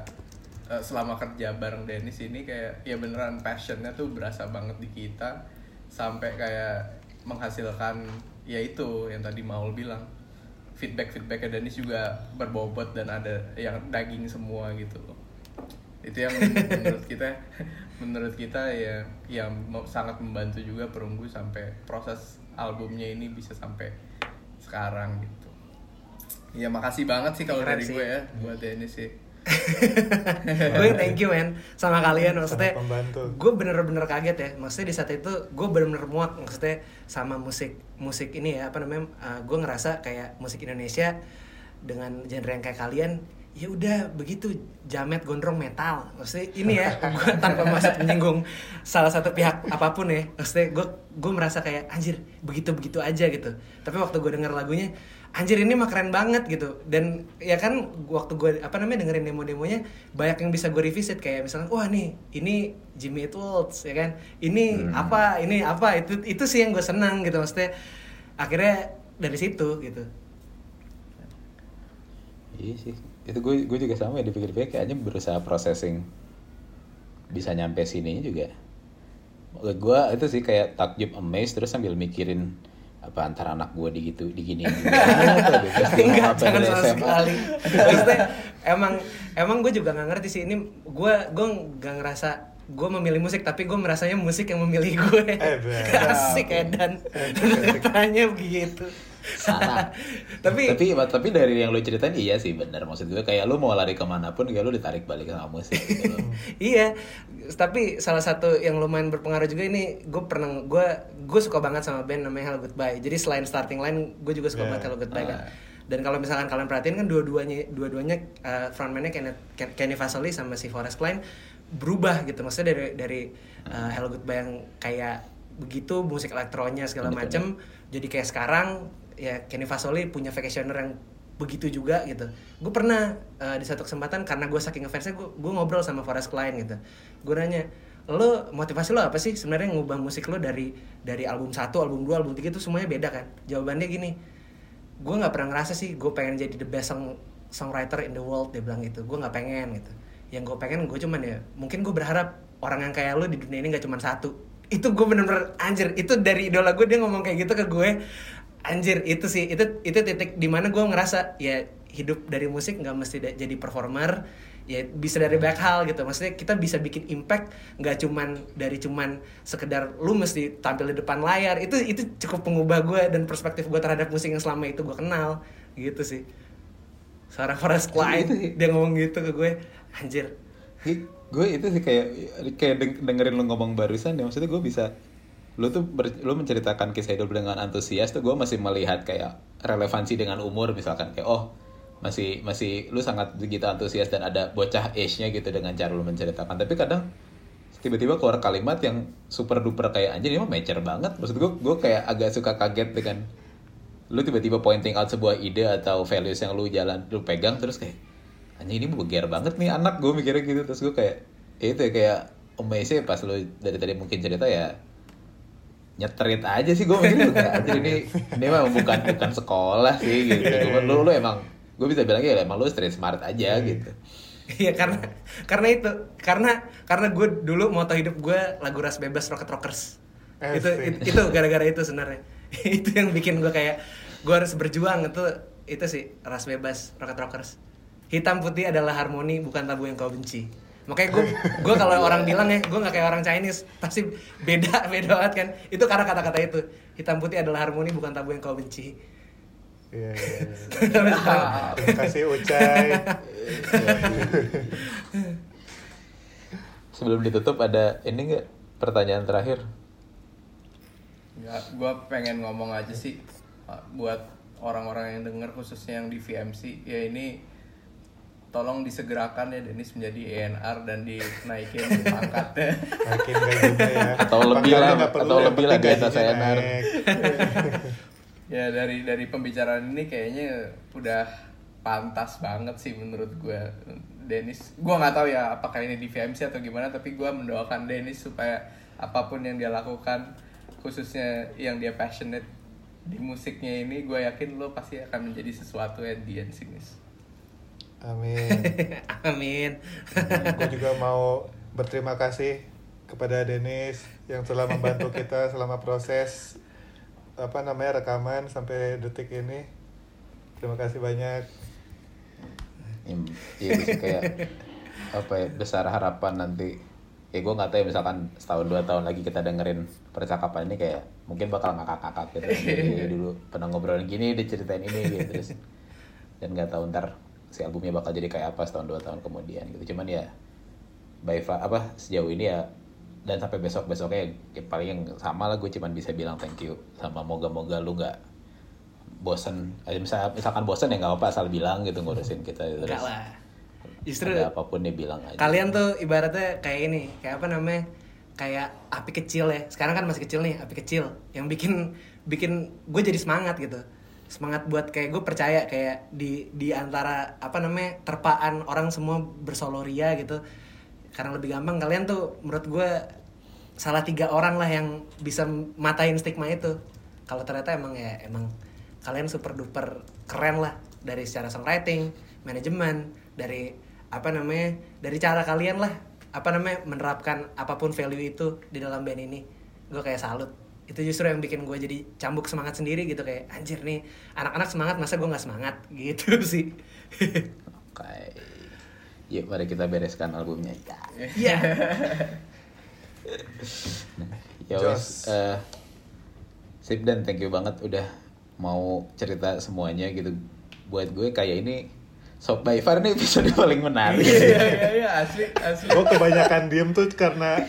uh, selama kerja bareng Dennis ini kayak ya beneran passionnya tuh berasa banget di kita sampai kayak menghasilkan ya itu yang tadi Maul bilang. Feedback feedbacknya Dennis juga berbobot dan ada yang daging semua gitu loh. Itu yang menurut kita menurut kita ya yang sangat membantu juga perunggu sampai proses albumnya ini bisa sampai sekarang gitu ya makasih banget sih kalau dari sih. gue ya buat Dennis sih. Gue thank you man sama kalian. Maksudnya gue bener-bener kaget ya. Maksudnya di saat itu gue bener-bener muak maksudnya sama musik musik ini ya apa namanya gue ngerasa kayak musik Indonesia dengan genre yang kayak kalian ya udah begitu jamet gondrong metal. Maksudnya ini ya gue tanpa maksud menyinggung salah satu pihak apa pun ya. Maksudnya gue gue merasa kayak anjir begitu begitu aja gitu. Tapi waktu gue denger lagunya anjir ini mah keren banget gitu. Dan ya kan waktu gue apa namanya dengerin demo-demonya banyak yang bisa gue revisit. Kayak misalnya wah nih ini Jimmy Eat World ya kan. Ini apa ini apa itu itu sih yang gue senang gitu. Maksudnya akhirnya dari situ gitu. Iya sih. Itu gue gue juga sama ya dipikir-pikir kayaknya berusaha processing bisa nyampe sini juga. Gue itu sih kayak takjub amazed terus sambil mikirin apa antara anak gue digitu digini enggak jangan sama sekali. Maksudnya emang emang gue juga nggak ngerti sih. Ini gue gue nggak ngerasa gue memilih musik tapi gue merasanya musik yang memilih gue Eh, asik edan. Tanya begitu Salah. tapi tapi tapi dari yang lu ceritain iya sih bener. Maksud gue kayak lu mau lari ke mana pun kayak lu ditarik balik sama musik gitu iya. Tapi salah satu yang lumayan berpengaruh juga ini gue pernah gue gue suka banget sama band namanya Hello Goodbye. Jadi selain starting line gue juga suka Yeah. banget Hello Goodbye kan. Ah. dan kalau misalkan kalian perhatiin kan dua-duanya dua-duanya uh, frontman-nya Kenny, Ken- Kenny Fasoli sama si Forrest Klein berubah gitu. Maksudnya dari dari uh, Hello Goodbye yang kayak begitu musik elektronya segala macem jadi kayak sekarang ya Kenny Fasoli punya vacationer yang begitu juga gitu. Gue pernah uh, di satu kesempatan karena gue saking ngefansnya gue gue ngobrol sama Forrest Klein gitu. Gue nanya lo motivasi lo apa sih sebenarnya ngubah musik lo dari dari album 1, album 2, album 3 itu semuanya beda kan? Jawabannya gini gue nggak pernah ngerasa sih gue pengen jadi the best song songwriter in the world dia bilang gitu. Gue nggak pengen gitu. Yang gue pengen gue cuman ya mungkin gue berharap orang yang kayak lo di dunia ini nggak cuma satu. Itu gue bener-bener anjir itu dari idola gue dia ngomong kayak gitu ke gue anjir itu sih itu itu titik di mana gue ngerasa ya hidup dari musik nggak mesti jadi performer ya bisa dari banyak hal gitu. Maksudnya kita bisa bikin impact nggak cuman dari cuman sekedar lu mesti tampil di depan layar. Itu itu cukup mengubah gue dan perspektif gue terhadap musik yang selama itu gue kenal gitu sih. Suara Forrest Klein Itu sih. dia ngomong gitu ke gue anjir. Gue itu sih kayak kayak deng- dengerin lu ngomong barusan ya maksudnya gue bisa lu tuh ber- lu menceritakan kisah hidup dengan antusias tuh gue masih melihat kayak relevansi dengan umur misalkan kayak oh masih masih lu sangat begitu antusias dan ada bocah age-nya gitu dengan cara lu menceritakan. Tapi kadang tiba-tiba keluar kalimat yang super duper kayak anjir ini mah mature banget. Maksud gue gue kayak agak suka kaget dengan lu tiba-tiba pointing out sebuah ide atau values yang lu jalan lu pegang terus kayak anjing ini beger banget nih anak. Gue mikirnya gitu terus gue kayak ya itu ya kayak amazing pas lu dari tadi mungkin cerita ya nyetrit aja sih gue mikir anjir ini ini memang bukan bukan sekolah sih gitu. Cuman lu lu emang gue bisa bilang ya emang lu street smart aja gitu. Iya karena karena itu karena karena gue dulu moto hidup gue lagu ras bebas rocket rockers. Itu, Asik. itu itu gara-gara itu sebenarnya. Itu yang bikin gue kayak gue harus berjuang itu itu sih ras bebas rocket rockers. Hitam putih adalah harmoni bukan tabu yang kau benci makanya gue gue kalau orang bilang ya gue nggak kayak orang Chinese pasti beda beda banget kan itu karena kata-kata itu hitam putih adalah harmoni bukan tabu yang kau benci Iya, iya, iya. Terima kasih Ucai. Sebelum ditutup ada ini nggak pertanyaan terakhir? Nggak, gue pengen ngomong aja sih buat orang-orang yang denger khususnya yang di VMC ya ini tolong disegerakan ya Denis menjadi ENR dan dinaikin pangkatnya. Ya. Atau lebih lah, atau yang lebih lah gaji saya naik. ya dari dari pembicaraan ini kayaknya udah pantas banget sih menurut gue Denis gue nggak tahu ya apakah ini di VMC atau gimana tapi gue mendoakan Denis supaya apa pun yang dia lakukan khususnya yang dia passionate di musiknya ini gue yakin lo pasti akan menjadi sesuatu at the end sih. Amin. amin Gue juga mau berterima kasih kepada Denis yang telah membantu kita selama proses apa namanya rekaman sampai detik ini. Terima kasih banyak. Iya, bisa kayak apa ya besar harapan nanti ya gue nggak tahu ya misalkan setahun dua tahun lagi kita dengerin percakapan ini kayak mungkin bakal ngakak-ngakak gitu Jadi dulu pernah ngobrolin gini dia ceritain ini gitu terus dan nggak tahu ntar si albumnya bakal jadi kayak apa setahun dua tahun kemudian gitu. Cuman ya by far apa sejauh ini ya dan sampai besok besoknya ya, paling yang sama lah gue cuman bisa bilang thank you sama moga-moga lu nggak bosen. Eh, misal, misalkan bosen ya nggak apa asal bilang gitu ngurusin kita terus. enggak lah. Justru ada apa pun dia bilang aja. kalian tuh ibaratnya kayak ini kayak apa namanya kayak api kecil ya. Sekarang kan masih kecil nih api kecil. Yang bikin bikin gue jadi semangat gitu semangat buat kayak gue percaya kayak di di antara apa namanya terpaan orang semua bersoloria gitu. Karena lebih gampang kalian tuh menurut gue salah tiga orang lah yang bisa matain stigma itu. Kalau ternyata emang ya emang kalian super duper keren lah. Dari secara songwriting manajemen dari apa namanya dari cara kalian lah apa namanya menerapkan apa pun value itu di dalam band ini. Gue kayak salut itu justru yang bikin gue jadi cambuk semangat sendiri gitu kayak anjir nih anak-anak semangat masa gue nggak semangat? Gitu sih. Oke. Yuk mari kita bereskan albumnya. Ya Iya. ya wes eh, sip dan thank you banget udah mau cerita semuanya gitu. Buat gue kayak ini Sob by Far ini episode paling menarik. Iya iya iya asli asli. Gue kebanyakan diem tuh karena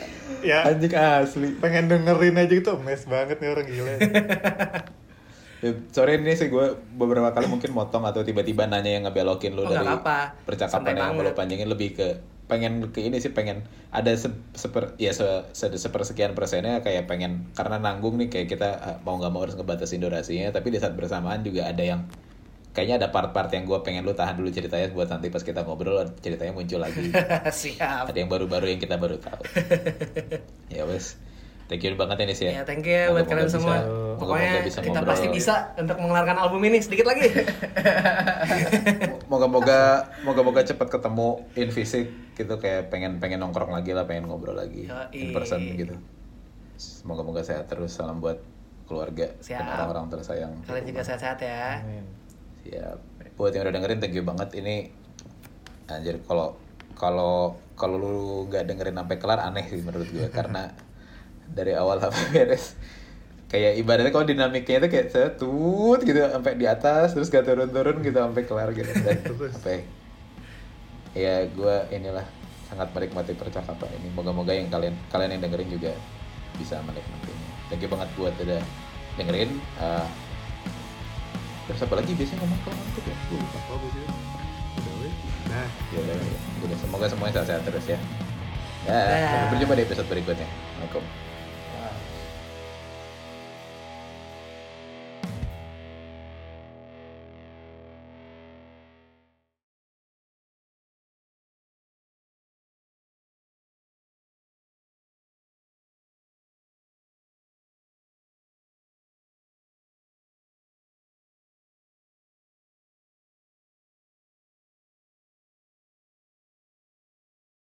ya anjing asli pengen dengerin aja gitu mes banget nih orang gila. Ya, sorry ini sih gue beberapa kali mungkin motong atau tiba-tiba nanya yang ngebelokin lu Oh, dari apa-apa. percakapan Santai yang banget. lo panjangin lebih ke pengen ke ini sih pengen ada se, seper ya se, se- sepersekian persennya kayak pengen karena nanggung nih kayak kita eh, mau nggak mau harus ngebatasin durasinya tapi di saat bersamaan juga ada yang kayaknya ada part-part yang gue pengen lu tahan dulu ceritanya buat nanti pas kita ngobrol ceritanya muncul lagi. Siap. Ada yang baru-baru yang kita baru tahu. Ya wes. Thank you banget ini sih ya. Thank you ya buat kalian semua. bisa- moga-moga pokoknya bisa kita ngobrol. pasti bisa untuk mengeluarkan album ini sedikit lagi. Moga-moga moga-moga cepat ketemu in fisik gitu kayak pengen pengen nongkrong lagi lah pengen ngobrol lagi Yoi. in person gitu. Moga-moga sehat terus salam buat keluarga dan Siap. orang-orang tersayang. Kalian juga sehat-sehat ya siap. Buat yang udah dengerin thank you banget. Ini anjir kalau kalau kalau lu nggak dengerin sampai kelar aneh sih menurut gue karena dari awal sampai beres kayak ibaratnya kalau dinamiknya itu kayak setut gitu sampai di atas terus gak turun-turun gitu sampai kelar gitu. Dan apa ya, ya gue inilah sangat menikmati percakapan ini. Moga-moga yang kalian kalian yang dengerin juga bisa menikmatinya. Thank you banget buat udah dengerin. Eh, terus apa lagi biasanya ngomong kalau ngantuk ya gue lupa Oh. Udah, weh. Nah, ya udah ya. udah semoga semuanya sehat-sehat terus ya ya Dah. sampai berjumpa di episode berikutnya Assalamualaikum